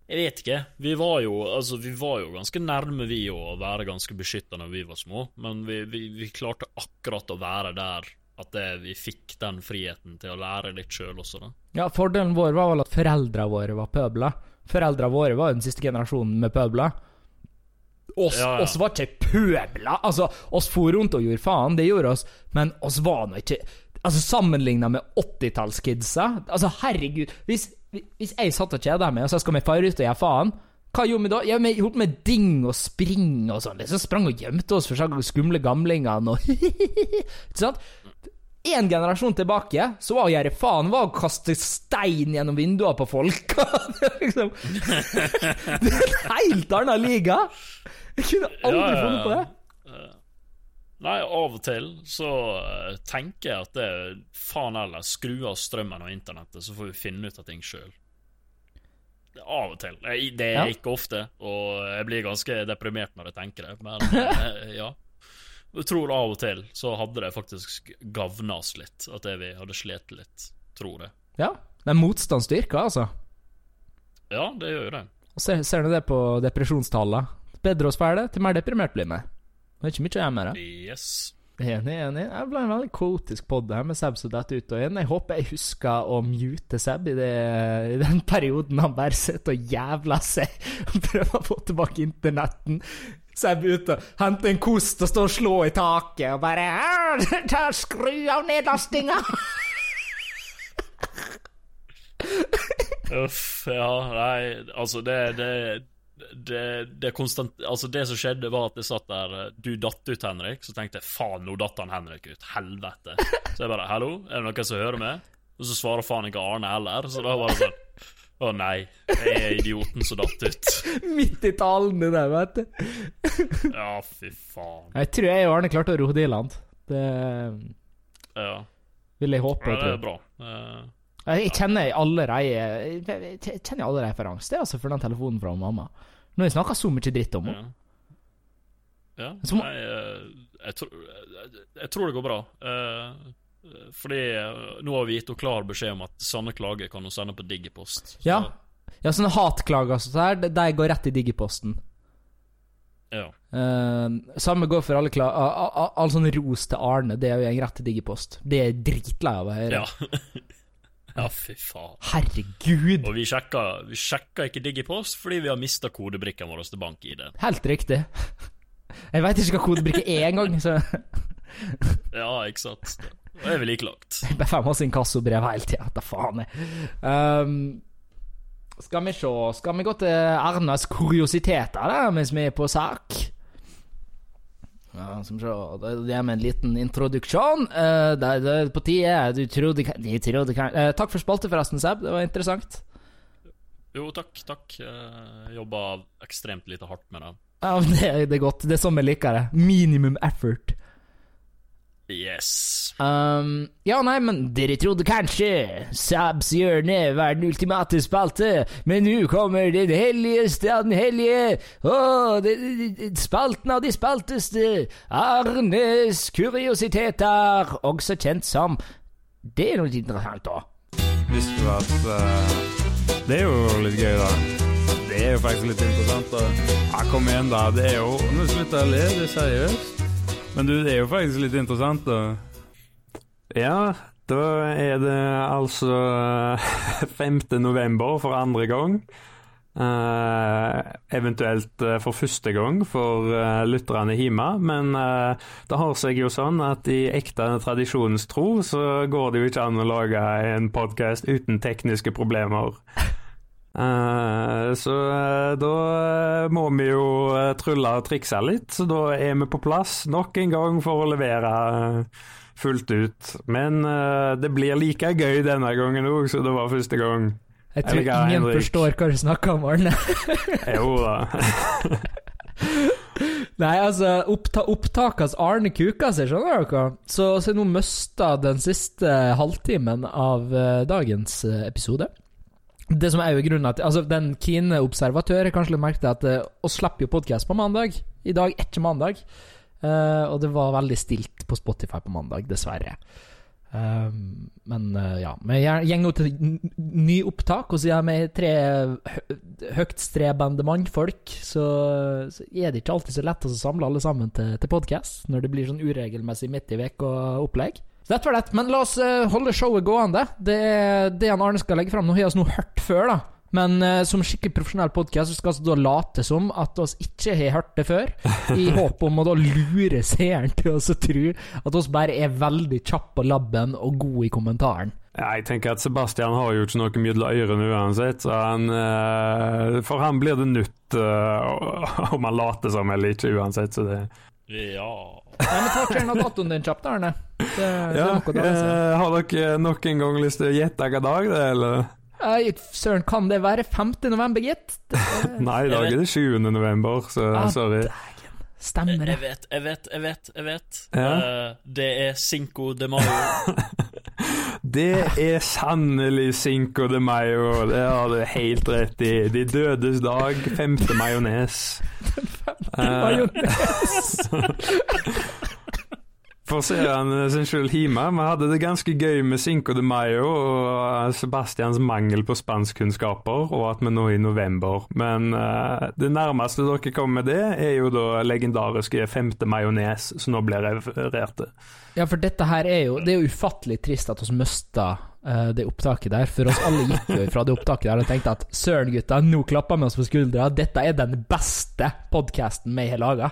jeg vet ikke. Vi var jo, altså, vi var jo ganske nærme, vi, å være ganske beskytta når vi var små, men vi, vi, vi klarte akkurat å være der at det, vi fikk den friheten til å lære litt sjøl også, da. Ja, fordelen vår var vel at foreldra våre var pøbler. Foreldra våre var jo den siste generasjonen med pøbler. Oss, Ja, ja. oss var ikke pøbler! Altså, oss for rundt og gjorde faen, det gjorde oss, men oss var nå ikke Altså, sammenligna med 80-tallskidsa Altså, herregud hvis, hvis jeg satt og kjeda meg, og så skal vi fare ut og gjøre faen hva gjorde vi da? Ja, Vi holdt med ding og spring og sånn. Liksom sprang og gjemte oss for sånne skumle gamlingene og Ikke sant? En generasjon tilbake så var å gjøre faen var å kaste stein gjennom vinduene på folk. det, er liksom, det er en helt annen liga! Jeg kunne aldri Ja, ja, funnet på det. Nei, av og til så eh, tenker jeg at det er faen heller skru av strømmen og internettet, så får vi finne ut av ting sjøl. Av og til. Det er Ja. ikke ofte, og jeg blir ganske deprimert når jeg tenker det, men eh, ja. Jeg tror av og til så hadde det faktisk gavna oss litt, at det vi hadde slitt litt, tror jeg. Ja. Men motstand styrker, altså. Ja, det gjør jo det. Og ser, ser du det på depresjonstallene? Bedre oss ferdig, til mer deprimert blir vi. Det er ikke mye å gjøre med det. Yes. Enig, enig. Jeg ble en veldig kaotisk pod her med Seb som detter ut og inn. Jeg håper jeg husker å mute Seb i, det, i den perioden han bare sitter og jævler seg og prøver å få tilbake internetten. Seb ut og hente en kost og stå og slå i taket og bare «Ah, ta Skru av nedlastinga! Uff, ja, nei, altså det det, det, det konstant Altså, det som skjedde, var at jeg satt der Du datt ut, Henrik. Så tenkte jeg faen, nå datt han Henrik ut. Helvete. Så jeg bare hallo, er det noen som hører meg? Og så svarer faen ikke Arne heller. Så da var det sånn Å nei, jeg er idioten som datt ut. Midt i talen din der, vet du. Ja, fy faen. Jeg tror jeg og Arne klarte å roe det i land. Det Ja, vil jeg håpe ja det er bra. Eh, Jeg kjenner allerede Jeg kjenner allerede for angst. Det er altså for den telefonen fra mamma. Nå har jeg snakka så mye dritt om henne. Ja. ja. Nei, eh, jeg, tror, jeg, jeg tror det går bra. Uh, fordi eh, nå har vi gitt henne klar beskjed om at sanne klager kan hun sende på Digipost. Så- Ja. Ja, sånne hatklager og sånt her, de- går rett i digiposten. ja. Uh, samme går for alle klager. a- a- a- all sånn ros til Arne. Det er jo en rett til digipost. Det er jeg dritlei av å høre. Ja. ja, fy faen. Herregud! Og vi sjekka, vi sjekka ikke Digipost fordi vi har mista kodebrikken vår til BankID. Helt riktig. Jeg veit ikke hva kodebrikke er engang, så Ja, ikke sant. Og er vi like langt. jeg bare får masse inkassobrev hele tida. Da faen jeg. Um, skal vi se Skal vi gå til Ernas kuriositeter da, mens vi er på sak? Ja, som så, det er med en liten introduksjon. Uh, det, det er på tide. Du trodde kan- De trodde kan Uh, Takk for spalte, forresten, Seb. Det var interessant. Jo, takk, takk. Jeg jobba ekstremt lite hardt med det. Ja, det, det er godt. Det er sånn vi liker det. Minimum effort. Yes. Um, ja, nei, men dere trodde kanskje Sabs hjørne var den ultimate spalte, men nå kommer den helligste av den hellige, det- spalten av de spalteste, Arnes kuriositeter, også kjent som Det er noe interessant, da. Visste du at uh, Det er jo litt gøy, da. Det er jo faktisk litt interessant. da. Ja, kom igjen, da. Det er jo Nå slutter jeg å le, det er seriøst. Men du, det er jo faktisk litt interessant, da. Ja, da er det altså eh, 5. november for andre gang. Uh, eventuelt eh, for første gang for uh, lytterne hjemme, men uh, det har seg jo sånn at i ekte tradisjonens tro så går det jo ikke an å lage en podkast uten tekniske problemer. Eh, så eh, da eh, må vi jo eh, trylle og trikse litt, så da er vi på plass nok en gang for å levere fullt ut. Men det blir like gøy denne gangen òg som det var første gang. Jeg tror Eller ingen Henrik? forstår hva du snakker om, Arne. Jo da. Nei, altså, oppta opptakas Arne kuka seg, skjønner dere? Så, så nå mista den siste halvtimen av dagens episode. Det som er jo grunnen at Altså, den kine observatør har kanskje merket at uh, oss slipper jo podkast på mandag. I dag er ikke mandag. Uh, og det var veldig stilt på Spotify på mandag, dessverre. Uh, men uh, ja. Vi går nå til ny opptak, og siden vi er tre hø høytstrebende mannfolk, så, så er det ikke alltid så lett å samle alle sammen til, til podkast når det blir sånn uregelmessig midt i uka opplegg. Dette var det. Men la oss eh, holde showet gående. Det er det han Arne skal legge fram. Nå har vi oss nå hørt før, da. Men uh, som skikkelig profesjonell podkast skal vi da late som at oss ikke har hørt det før, i håp om å da lure seeren til å tro at oss bare er veldig kjappe på labben og gode i kommentaren. Jeg tenker at Sebastian har jo ikke noe mellom ørene uansett, så han uh, For han blir det nytt uh, om han later som eller ikke uansett, så det Ja. Nei, men Ta av datoen din kjapt, Arne. Det, det er Ja, noe eh, har dere nok en gang lyst til å gjette hvilken dag det er, eller? Nei, Søren, kan det være 5. november, gitt? Det, Nei, i dag er det 7. november, så Ah, sorry. stemmer Jeg det. vet, jeg vet, jeg vet. jeg vet Ja. Uh, Det er Cinco de Mayo. Det er sannelig Cinco de Mayo, det har du helt rett i. De dødes dag, femte majones. Eh, Majones. for serien sin skyld hjemme. Vi hadde det ganske gøy med Cinco de Mayo og Sebastians mangel på spanskkunnskaper, og at vi nå er i november. Men uh, det nærmeste dere kommer med det, er jo da legendariske femte majones, som nå blir referert til. Ja, for dette her er jo Det er jo ufattelig trist at vi mista det opptaket der. For oss alle gikk jo fra det opptaket der og tenkte at søren, gutta, nå klapper vi oss på skuldra. Dette er den beste podkasten vi har laga.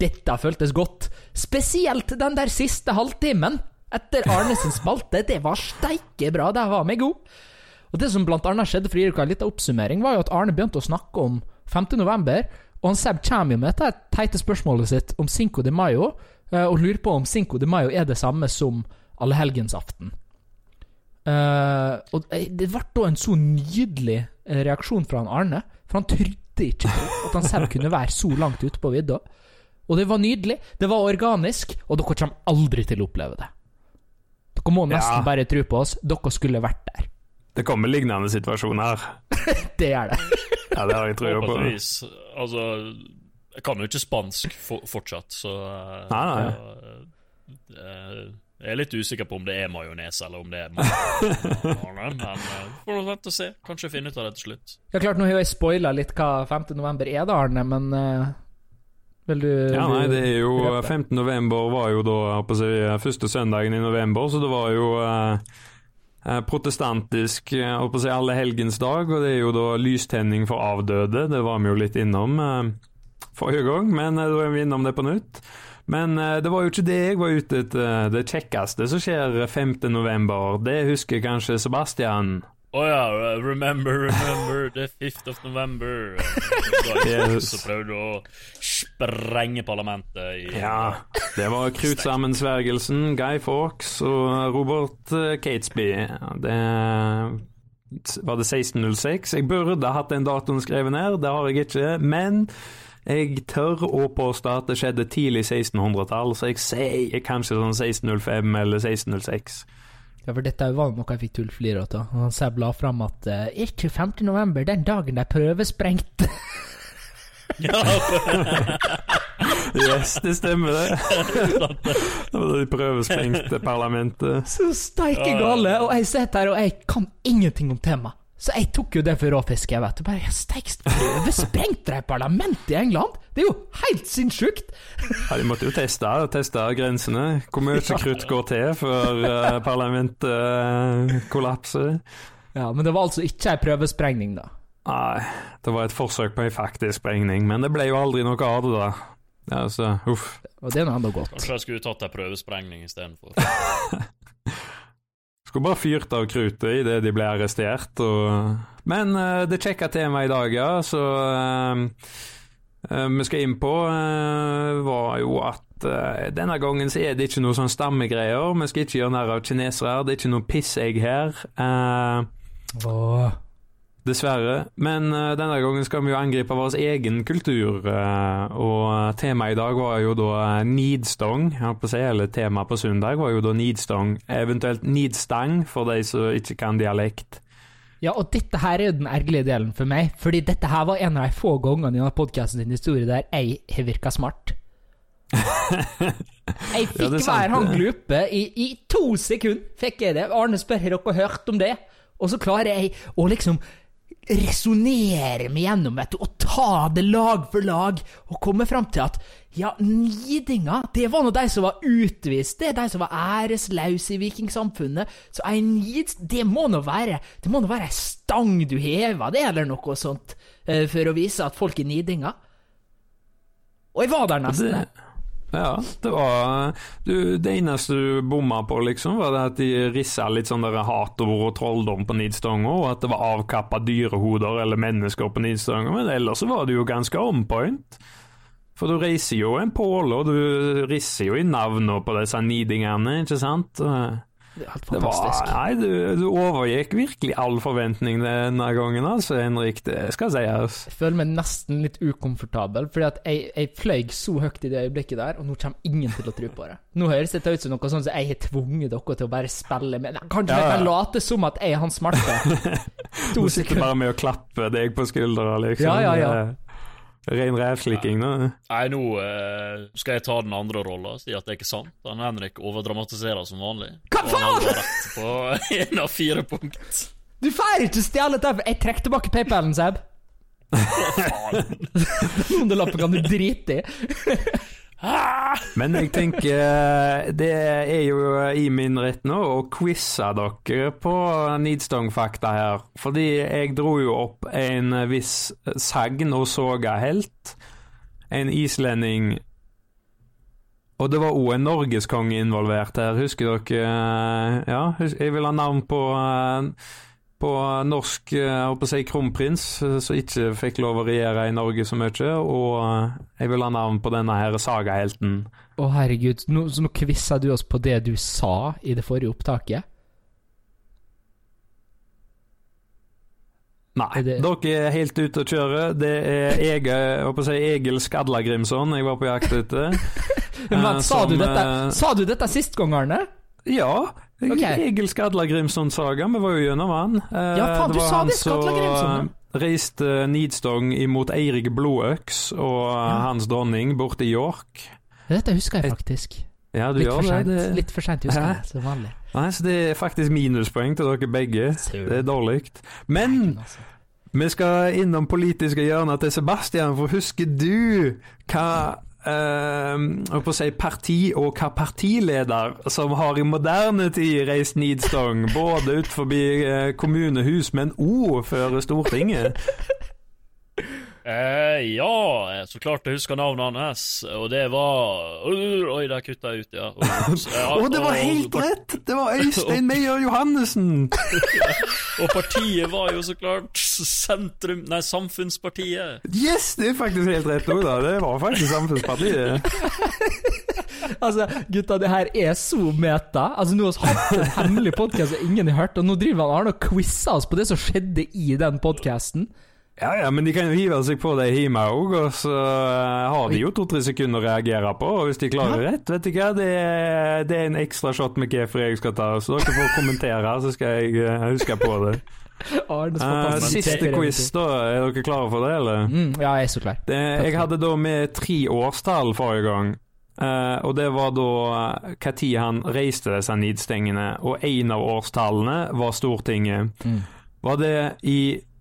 Dette føltes godt. Spesielt den der siste halvtimen etter Arne sin spalte. Det var steike bra. Der var vi gode. Og Det som blant annet skjedde, for å gi en liten oppsummering, var jo at Arne begynte å snakke om 5. november. Og han Seb kommer jo med dette teite spørsmålet sitt om Cinco de Mayo, og lurer på om Cinco de Mayo er det samme som allehelgensaften. Uh, og Det ble da en så nydelig reaksjon fra han Arne, for han trodde ikke at han selv kunne være så langt ute på vidda. Og det var nydelig, det var organisk, og dere kommer aldri til å oppleve det. Dere må nesten Ja. bare tro på oss. Dere skulle vært der. Det kommer lignende situasjoner. Det gjør det. Ja, det har jeg trua på. Altså, jeg kan jo ikke spansk for, fortsatt, så eh, Nei, nei. så, eh, Jeg er litt usikker på om det er majones, eller om det er majones. Men uh, får nå vente og se. Kanskje finne ut av det til slutt. Ja, klart, Nå har jeg spoila litt hva 5. november er, da, Arne, men uh, Vil du Ja, nei, det er jo røpe? 15. november var jo da jeg si, første søndagen i november, så det var jo uh, eh, protestantisk jeg holdt på å si, allehelgensdag, og det er jo da lystenning for avdøde. Det var vi jo litt innom eh, forrige gang, men eh, da er vi innom det på nytt. Men eh, det var jo ikke det jeg var ute etter. Det kjekkeste som skjer 5. november, det husker kanskje Sebastian. Å ja, uh, remember, remember the 5th of November. Yes. Så prøvde å sprenge parlamentet i Ja, det var Krutsammensvergelsen, Guy Fawkes og Robert eh, Catesby. Det var det 1606. Jeg burde hatt den datoen skrevet ned, det har jeg ikke. Men jeg tør å påstå at det skjedde tidlig 1600-tall, så jeg sier kanskje sånn 1605 eller 1606. Ja, for dette var noe jeg fikk tullflire av. Og han sa la fram at uh, ikke 5. november, den dagen de prøvesprengte Ja, Yes, det stemmer det. Det var da de prøvesprengte parlamentet. Så steike gale! Og jeg sitter her, og jeg kan ingenting om temaet. Så jeg tok jo det for råfisk, jeg vet du. Bare steik Sprengte de parlamentet i England? Det er jo helt sinnssykt! Ja, De måtte jo teste, teste grensene. Hvor mye krutt går til før eh, parlamentet eh, kollapser? Ja, Men det var altså ikke ei prøvesprengning, da. Nei, det var et forsøk på en faktisk sprengning, men det ble jo aldri noe av det, da. Ja, altså, uff. Og det er nå enda godt. Kanskje jeg skulle tatt ei prøvesprengning istedenfor. Skulle bare fyrt av kruttet idet de ble arrestert. Og... Men uh, det kjekke temaet i dag, ja, så uh, vi skal inn på, uh, var jo at denne gangen så er det ikke noe sånn stammegreier. Vi skal ikke gjøre narr av kinesere, det er ikke noe pissegg her. Uh, Åh. Dessverre. Men uh, denne gangen skal vi jo angripe vår egen kultur. Uh, og temaet i dag var jo da uh, nidstong, si, eller temaet på søndag var jo da nidstong. Eventuelt nidstang, for de som ikke kan dialekt. Ja, og dette her er jo den ergerlige delen for meg, fordi dette her var en av de få gangene i denne podkasten sin historie der jeg har virka smart. Jeg fikk Ja, være han glupe i, i to sekunder. fikk jeg det. Arne spør har dere hørt om det, og så klarer jeg å liksom resonnere meg gjennom vet og ta det lag for lag, og komme fram til at ja, nidinga, det var nå de som var utvist, det er de som var æreslause i vikingsamfunnet, så ei nid, det må nå være det må nå være ei stang du hever, det, eller noe sånt, eh, for å vise at folk er nidinga. Og jeg var der nesten. Det, ja, det var du, Det eneste du bomma på, liksom, var at de rissa litt sånn der hat og trolldom på nidstanga, og at det var avkappa dyrehoder eller mennesker på nidstanga, men ellers var det jo ganske on point. For du reiser jo en påle, og du risser jo i navnene på disse nidingene, ikke sant? Helt fantastisk. var, nei, du, du overgikk virkelig all forventning denne gangen, altså, Henrik. Det skal sies. Jeg føler meg nesten litt ukomfortabel, fordi at jeg, jeg fløy så høyt i det øyeblikket der, og nå kommer ingen til å tro på det. Nå høres det ut som noe sånn som jeg har tvunget dere til å bare spille med. Nei, Kanskje Ja, jeg kan late som at jeg er han smarte. Du sitter sekunder. bare med å klappe deg på skuldra, liksom. Ja, ja, ja. Ren rævslikking, da. Nei, nå eh, skal jeg ta den andre rolla og si at det er ikke sant. Han Henrik overdramatiserer som vanlig. Hva faen?! rett på én av fire punkt. Du får ikke stjele dette! Jeg trekker tilbake PayPalen, Seb. Hva faen? Hundrelappen kan du drite i. Men jeg tenker eh, det er jo i min rett nå å quize dere på Nidstong-fakta her. Fordi jeg dro jo opp en viss sagn og soga-helt. En islending Og det var òg en norgeskonge involvert her, husker dere? eh, Ja, jeg vil ha navn på eh, på norsk eh, jeg kronprins, eh, som ikke fikk lov å regjere i Norge så mye. Og eh, jeg vil ha navn på denne her sagahelten. Å, herregud. Nå, så nå quiza du oss på det du sa i det forrige opptaket? Nei, det- dere er helt ute å kjøre. Det er å si Egil Skadla Grimson jeg var på jakt etter. Men uh, sa, du dette, sa du dette sist gang, Arne? Ja. Okay. Egil Skadla Grimson-saga. Vi var jo gjennom han. Eh, Ja, faen, du sa det, Skadla Grimson, som, eh, Reiste Nidstong imot Eirik Blodøks og Ja. hans dronning borte i York. Dette husker jeg faktisk. Ja, du Litt gjør for det. det. Litt for sent husker jeg, som vanlig. Nei, så det er faktisk minuspoeng til dere begge. Det er dårlig. Men Altså. Vi skal innom politiske hjørner til Sebastian, for husker du hva jeg på å si parti og hva partileder som har i moderne tid reist Nidstong, både ut forbi eh, kommunehus, men òg før Stortinget? Eh, ja, så klart jeg husker navnet hans, og det var Oi, der kutta jeg ut, ja. Å, Og, det var helt rett! Det var Øystein Meyer Johannessen! Og partiet var jo så klart sentrum Nei, Samfunnspartiet. Yes, det er faktisk helt rett òg, da. Det var faktisk Samfunnspartiet. Altså, gutta, det her er så meta. Altså, Nå har vi hatt en hemmelig podkast som ingen har hørt, og nå driver han Arne og quizer oss på det som skjedde i den podkasten. Ja, ja, men de kan jo hive seg på det hjemme òg, og så eh, har de jo to-tre sekunder å reagere på. Og hvis de klarer rett, vet du hva, det er, det er en ekstra shot med hvorfor jeg skal ta, så dere får kommentere, så skal jeg eh, huske på det. Eh, siste quiz, da. Er dere klare for det, eller? Mm, ja, jeg er så klar. Det, jeg hadde da med tre årstall forrige gang. Uh, og det var da når han reiste disse nidstengene. Og en av årstallene var Stortinget. Mm. Var det i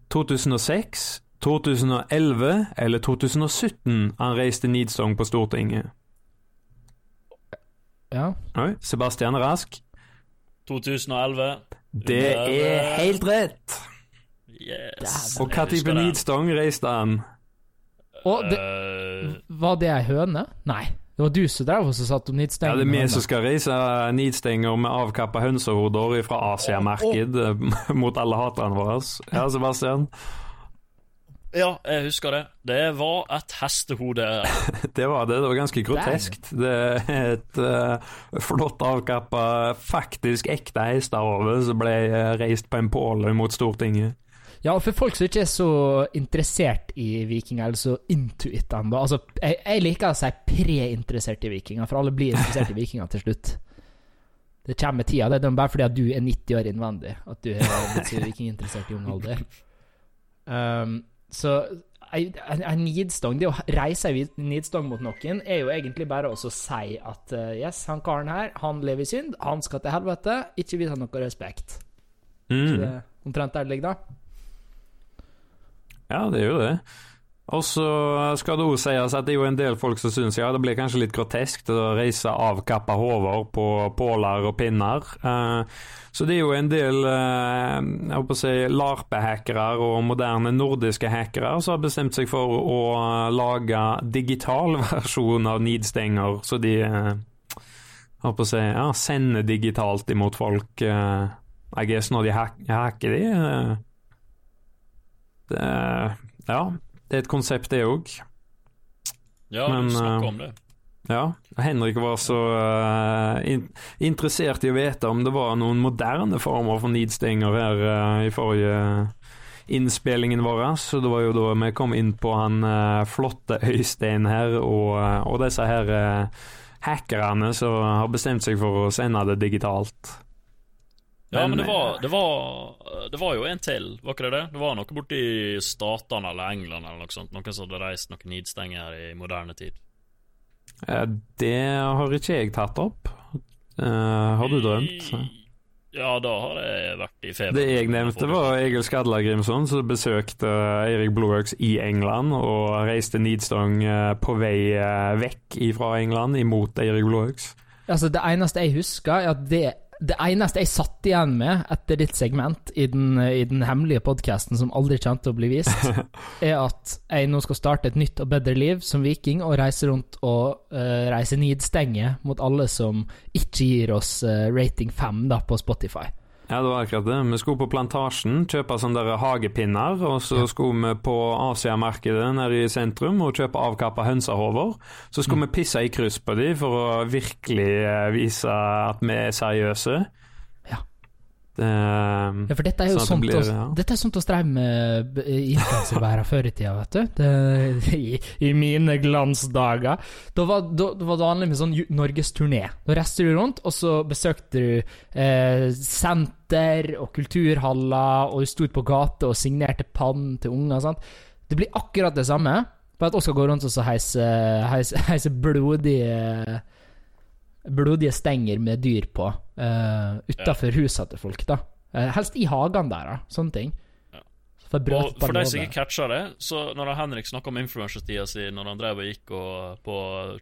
2006, 2011 eller 2017 han reiste Nidstong på Stortinget? Ja. Oi, Sebastian Rask. 2011. Det er helt rett! Yes. Og hva type. Nidstong reiste han? Og det, Eh, var det ei høne? Nei. Det var du som drev og så satt om Ja, det er vi som skal reise nidstenger med avkappa hønsehoder fra Asiamarked eh, mot alle haterne våre. Ja, Sebastian? ja, jeg husker det. Det var et hestehode. Det var det. Det var ganske groteskt. Det er et uh, flott avkappa, faktisk ekte hestehode som ble eh, reist på en påle mot Stortinget. Ja, og for folk som ikke er så interessert i vikinger, eller så intuit ennå Altså, jeg, jeg liker å si pre-interessert i vikinger, for alle blir interessert i vikinger til slutt. Det kommer med tida. Det er bare fordi at du er 90 år innvendig at du er blitt så vikinginteressert i ung alder. Um, så en, nidstong, det å reise en nidstong mot noen, er jo egentlig bare å si at uh, yes, han karen her, han lever i synd, han skal til helvete, ikke vis han noe respekt. Så Mm. det er omtrent der det ligger, da. Ja, det er jo det. Og så skal det òg sies at det er jo en del folk som syns ja, det blir kanskje litt grotesk å reise avkappa hoder på påler og pinner. Eh, så det er jo en del eh, jeg håper å si LARP-hackere og moderne nordiske hackere som har bestemt seg for å lage digital versjon av Nidstenger, så de eh, jeg håper å si, ja, sender digitalt imot folk. eh, I guess når de hack, hacker de. eh. Det, ja, det er et konsept, det òg. Ja, Men, du snakker eh, om det. Ja, Henrik var så uh, in interessert i å vite om det var noen moderne former for nidstenger her uh, i forrige innspillingen vår. Så det var jo da vi kom inn på han uh, flotte Øystein her, og, eh, og disse her eh, hackerne som har bestemt seg for å sende det digitalt. Ja, men, Men, det, var, det, var, det var jo en til, var ikke det det? Det var noe borti Statene eller England eller noe sånt. Noen som hadde reist noen nidstenger i moderne tid. Eh, Det har ikke jeg tatt opp. Eh, har du drømt? Ja, da har jeg vært i feber. Det jeg nevnte, var Egil Skadla Grimson, som besøkte Eirik Blodøks i England og reiste Nidstang eh, på vei eh, vekk fra England, imot Eirik Blodøks. Altså, det eneste jeg husker, er at det det eneste jeg satt igjen med etter ditt segment i den, i den hemmelige podkasten som aldri kommer til å bli vist, er at jeg nå skal starte et nytt og bedre liv som viking og reise rundt og uh, reise nidstenge mot alle som ikke gir oss uh, rating 5 da, på Spotify. Ja, det var akkurat det. Vi skulle på Plantasjen, kjøpe sånne der hagepinner, og så skulle vi på Asiamarkedet nede i sentrum og kjøpe avkappa hønsehover. Så skulle vi pisse i kryss på de for å virkelig eh, vise at vi er seriøse. Det, Ja, for dette er jo Sånn blir, å- ja. dette er sånt å streive med b- før i tida, vet du. Det, i, I mine glansdager. Da var, da, da var det vanlig med sånn norgesturné. Da reiste du rundt, og så besøkte du eh, senter og kulturhaller, og du sto på gata og signerte pann til unger. Sant? Det blir akkurat det samme, bare at Oskar skal gå rundt og så heise, heise, heise blodige blodige stenger med dyr på uh, utafor husene til folk. da Uh, Helst i hagene der, da. Sånne ting. Ja. For, Og for de som ikke catcha det, så når Henrik snakka om influensertida si når han drev og gikk og, på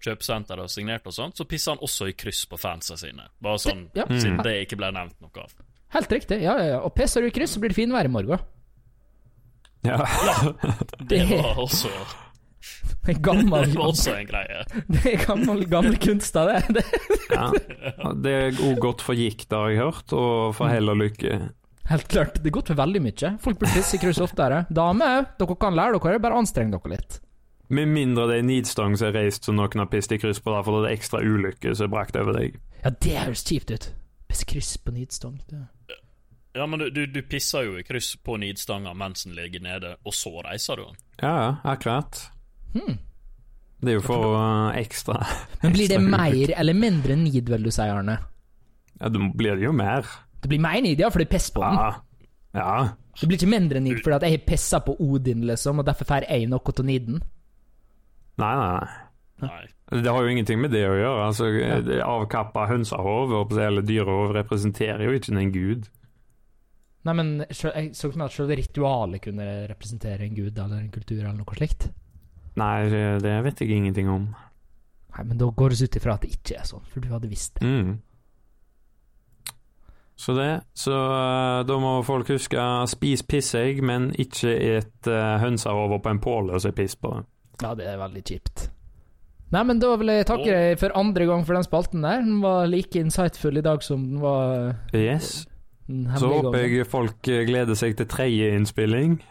kjøpesenter og signerte og sånt, så pissa han også i kryss på fansa sine. Bare sånn Det- ja. siden det ikke ble nevnt noe av. Helt riktig. ja, ja, ja. Og pisser du i kryss, så blir det finvær i morgen. ja. Det var også, En gammel, det var også en greie. det er gammel, gammel kunst av det. det. ja. Det er òg godt for gikt, har jeg hørt, og for hell og lykke. Helt klart. Det er godt for veldig mye. Folk blir pisse i kryss oftere. Damer òg. Dere kan lære dere, bare anstreng dere litt. Med mindre det er Nidstang som er reist som noen har pisset i kryss på, er det ekstra ulykke som er brakt over deg. Ja, det høres kjipt ut. Pisse kryss på nidstang. Det. Ja, men du, du, du pisser jo i kryss på nidstanga mens den ligger nede, og så reiser du den. Ja, ja, akkurat. Hmm. Det er jo for uh, ekstra Men blir det mer eller mindre nid, vil du si, Arne? Ja, det blir jo mer. Det blir mer nid, ja, for det er piss på den. Ja. ja. Det blir ikke mindre nid fordi at jeg har pissa på Odin, liksom, og derfor får jeg noe av niden. Nei, nei. Nei. Det har jo ingenting med det å gjøre. Altså, ja. Avkappa hønsehov eller dyrehov representerer jo ikke en gud. Nei, men jeg så for meg at selv ritualet kunne representere en gud eller en kultur eller noe slikt. Nei, det vet jeg ingenting om. Nei, men da går det ut ifra at det ikke er sånn, for du hadde visst det. Mm. Så det. Så eh, da må folk huske spis pissegg, men ikke et uh, hønsehov på en påle og se piss på. det. Ja, det er veldig kjipt. Nei, men da vil jeg takke deg for andre gang for den spalten der. Den var like insightful i dag som den var Yes. den Så håper jeg folk eh, gleder seg til tredje innspilling.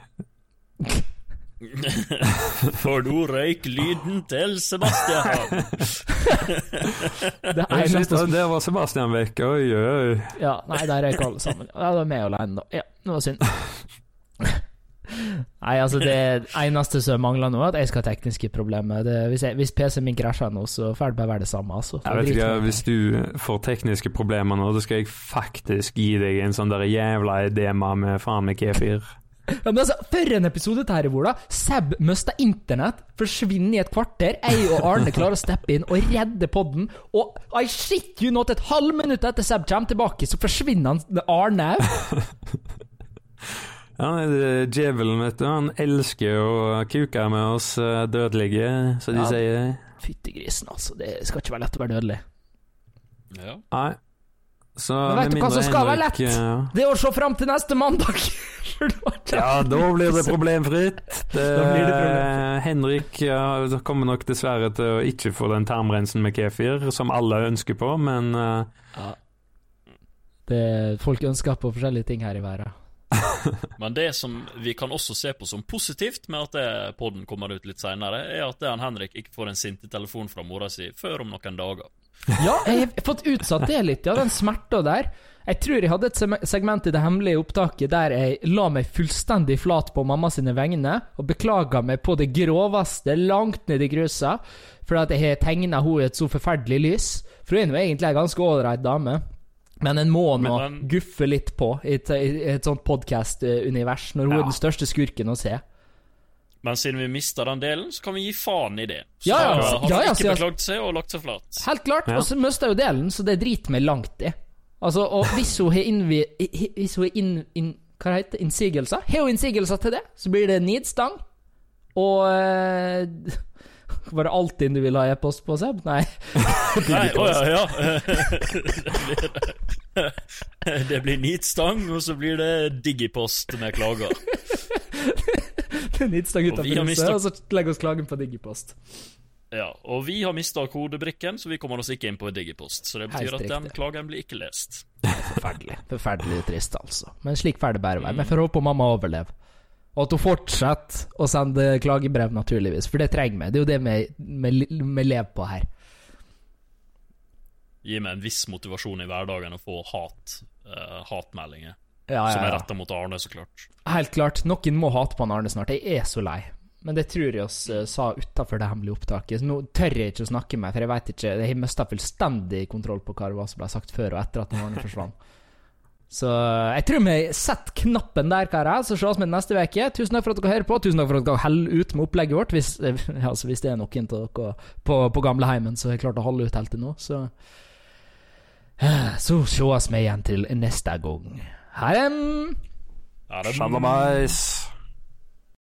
For nå røyk lyden til Sebastian. Det som Der var Sebastian vekk. Oi, oi, oi. Ja, nei, der røyk alle sammen. Ja, det var meg alene, da. Ja, det var synd. Nei, altså, det eneste som mangler nå, er at jeg skal ha tekniske problemer. Det, hvis, jeg, hvis PC-en min krasjer nå, så får det bare være det samme, altså. Jeg vet ikke, Hvis du får tekniske problemer nå, så skal jeg faktisk gi deg en sånn der jævla edema med faen meg kefir. Ja, men altså, For en episode dette her, Vola. Seb mista internett, forsvinner i et kvarter. Jeg og Arne klarer å steppe inn og redde podden. Og I shit you not, et halvminutt etter Seb kommer tilbake, så forsvinner han Arne òg. Ja, Djevelen, vet du, han elsker å kuke med oss eh, dødelige, så de Ja. sier. Fytti grisen, altså. Det skal ikke være lett å være dødelig. Ja. Nei. Så Men vet du hva som skal være lett? Ja. Det er å se fram til neste mandag! Ja, da blir det problemfritt. Det, Da blir det problemfritt. Henrik ja, kommer nok dessverre til å ikke få den tarmrensen med kefir, som alle ønsker på, men uh, Ja. Det, folk ønsker på forskjellige ting her i verden. Men det som vi kan også se på som positivt med at poden podden kommer ut litt seinere, er at det han Henrik ikke får en sinte telefon fra mora si før om noen dager. Ja, jeg har fått utsatt det litt, ja, den smerta der. Jeg tror jeg hadde et segment i det hemmelige opptaket der jeg la meg fullstendig flat på mamma sine vegne og beklaga meg på det groveste, langt ned i grusa, for at jeg har tegna henne i et så forferdelig lys. For hun er jo egentlig ei ganske ålreit dame. Men en må nå men- guffe litt på i et, i et sånt podkast-univers, når hun Ja. er den største skurken å se. Men siden vi mista den delen, så kan vi gi faen i det. Så Ja, ja, har ja, ja, ikke så- beklaget seg og lagt seg flat. Helt klart. Ja. Og så mista jeg jo delen, så det driter meg langt i. Altså, og hvis hun har innvi... Hvis hun har inn, inn, Hva det Innsigelser? Har hun innsigelser til det, så blir det nidstang. Og eh, Var det Altinn du ville ha e-post på, Seb? Nei. Nei, å ja, ja. det blir, det blir nitstang, og så blir det digipost med klager. Vi utenfor har huset, mistet- og så legger oss klagen på Digipost. Ja, og vi har mista kodebrikken, så vi kommer oss ikke inn på digipost. Så det betyr at den klagen blir ikke lest. Forferdelig. Forferdelig trist, altså. Men slik får det bare være. Men jeg får håpe mamma overlever. Og at hun fortsetter å sende klagebrev, naturligvis. For det trenger vi. Det er jo det vi, vi, vi lever på her. Gi meg en viss motivasjon i hverdagen å få hat, uh, hatmeldinger. Ja, Som ja, er ja. retta mot Arne, så klart. Helt klart. Noen må hate på han Arne snart. Jeg er så lei. Men det tror jeg oss eh, sa utafor det hemmelige opptaket. Så nå tør jeg ikke å snakke med, for jeg vet ikke Jeg har mista fullstendig kontroll på hva det var som ble sagt før og etter at Arne forsvant. Så eh, jeg tror vi setter knappen der, karer. Så ses vi neste uke. Tusen takk for at dere hører på. Tusen takk for at dere holder ut med opplegget vårt. Hvis, altså, hvis det er noen av dere på, på gamleheimen som har klart å holde ut helt til nå, så Så ses vi igjen til neste gang. Ha det! Ja, det Shalabais.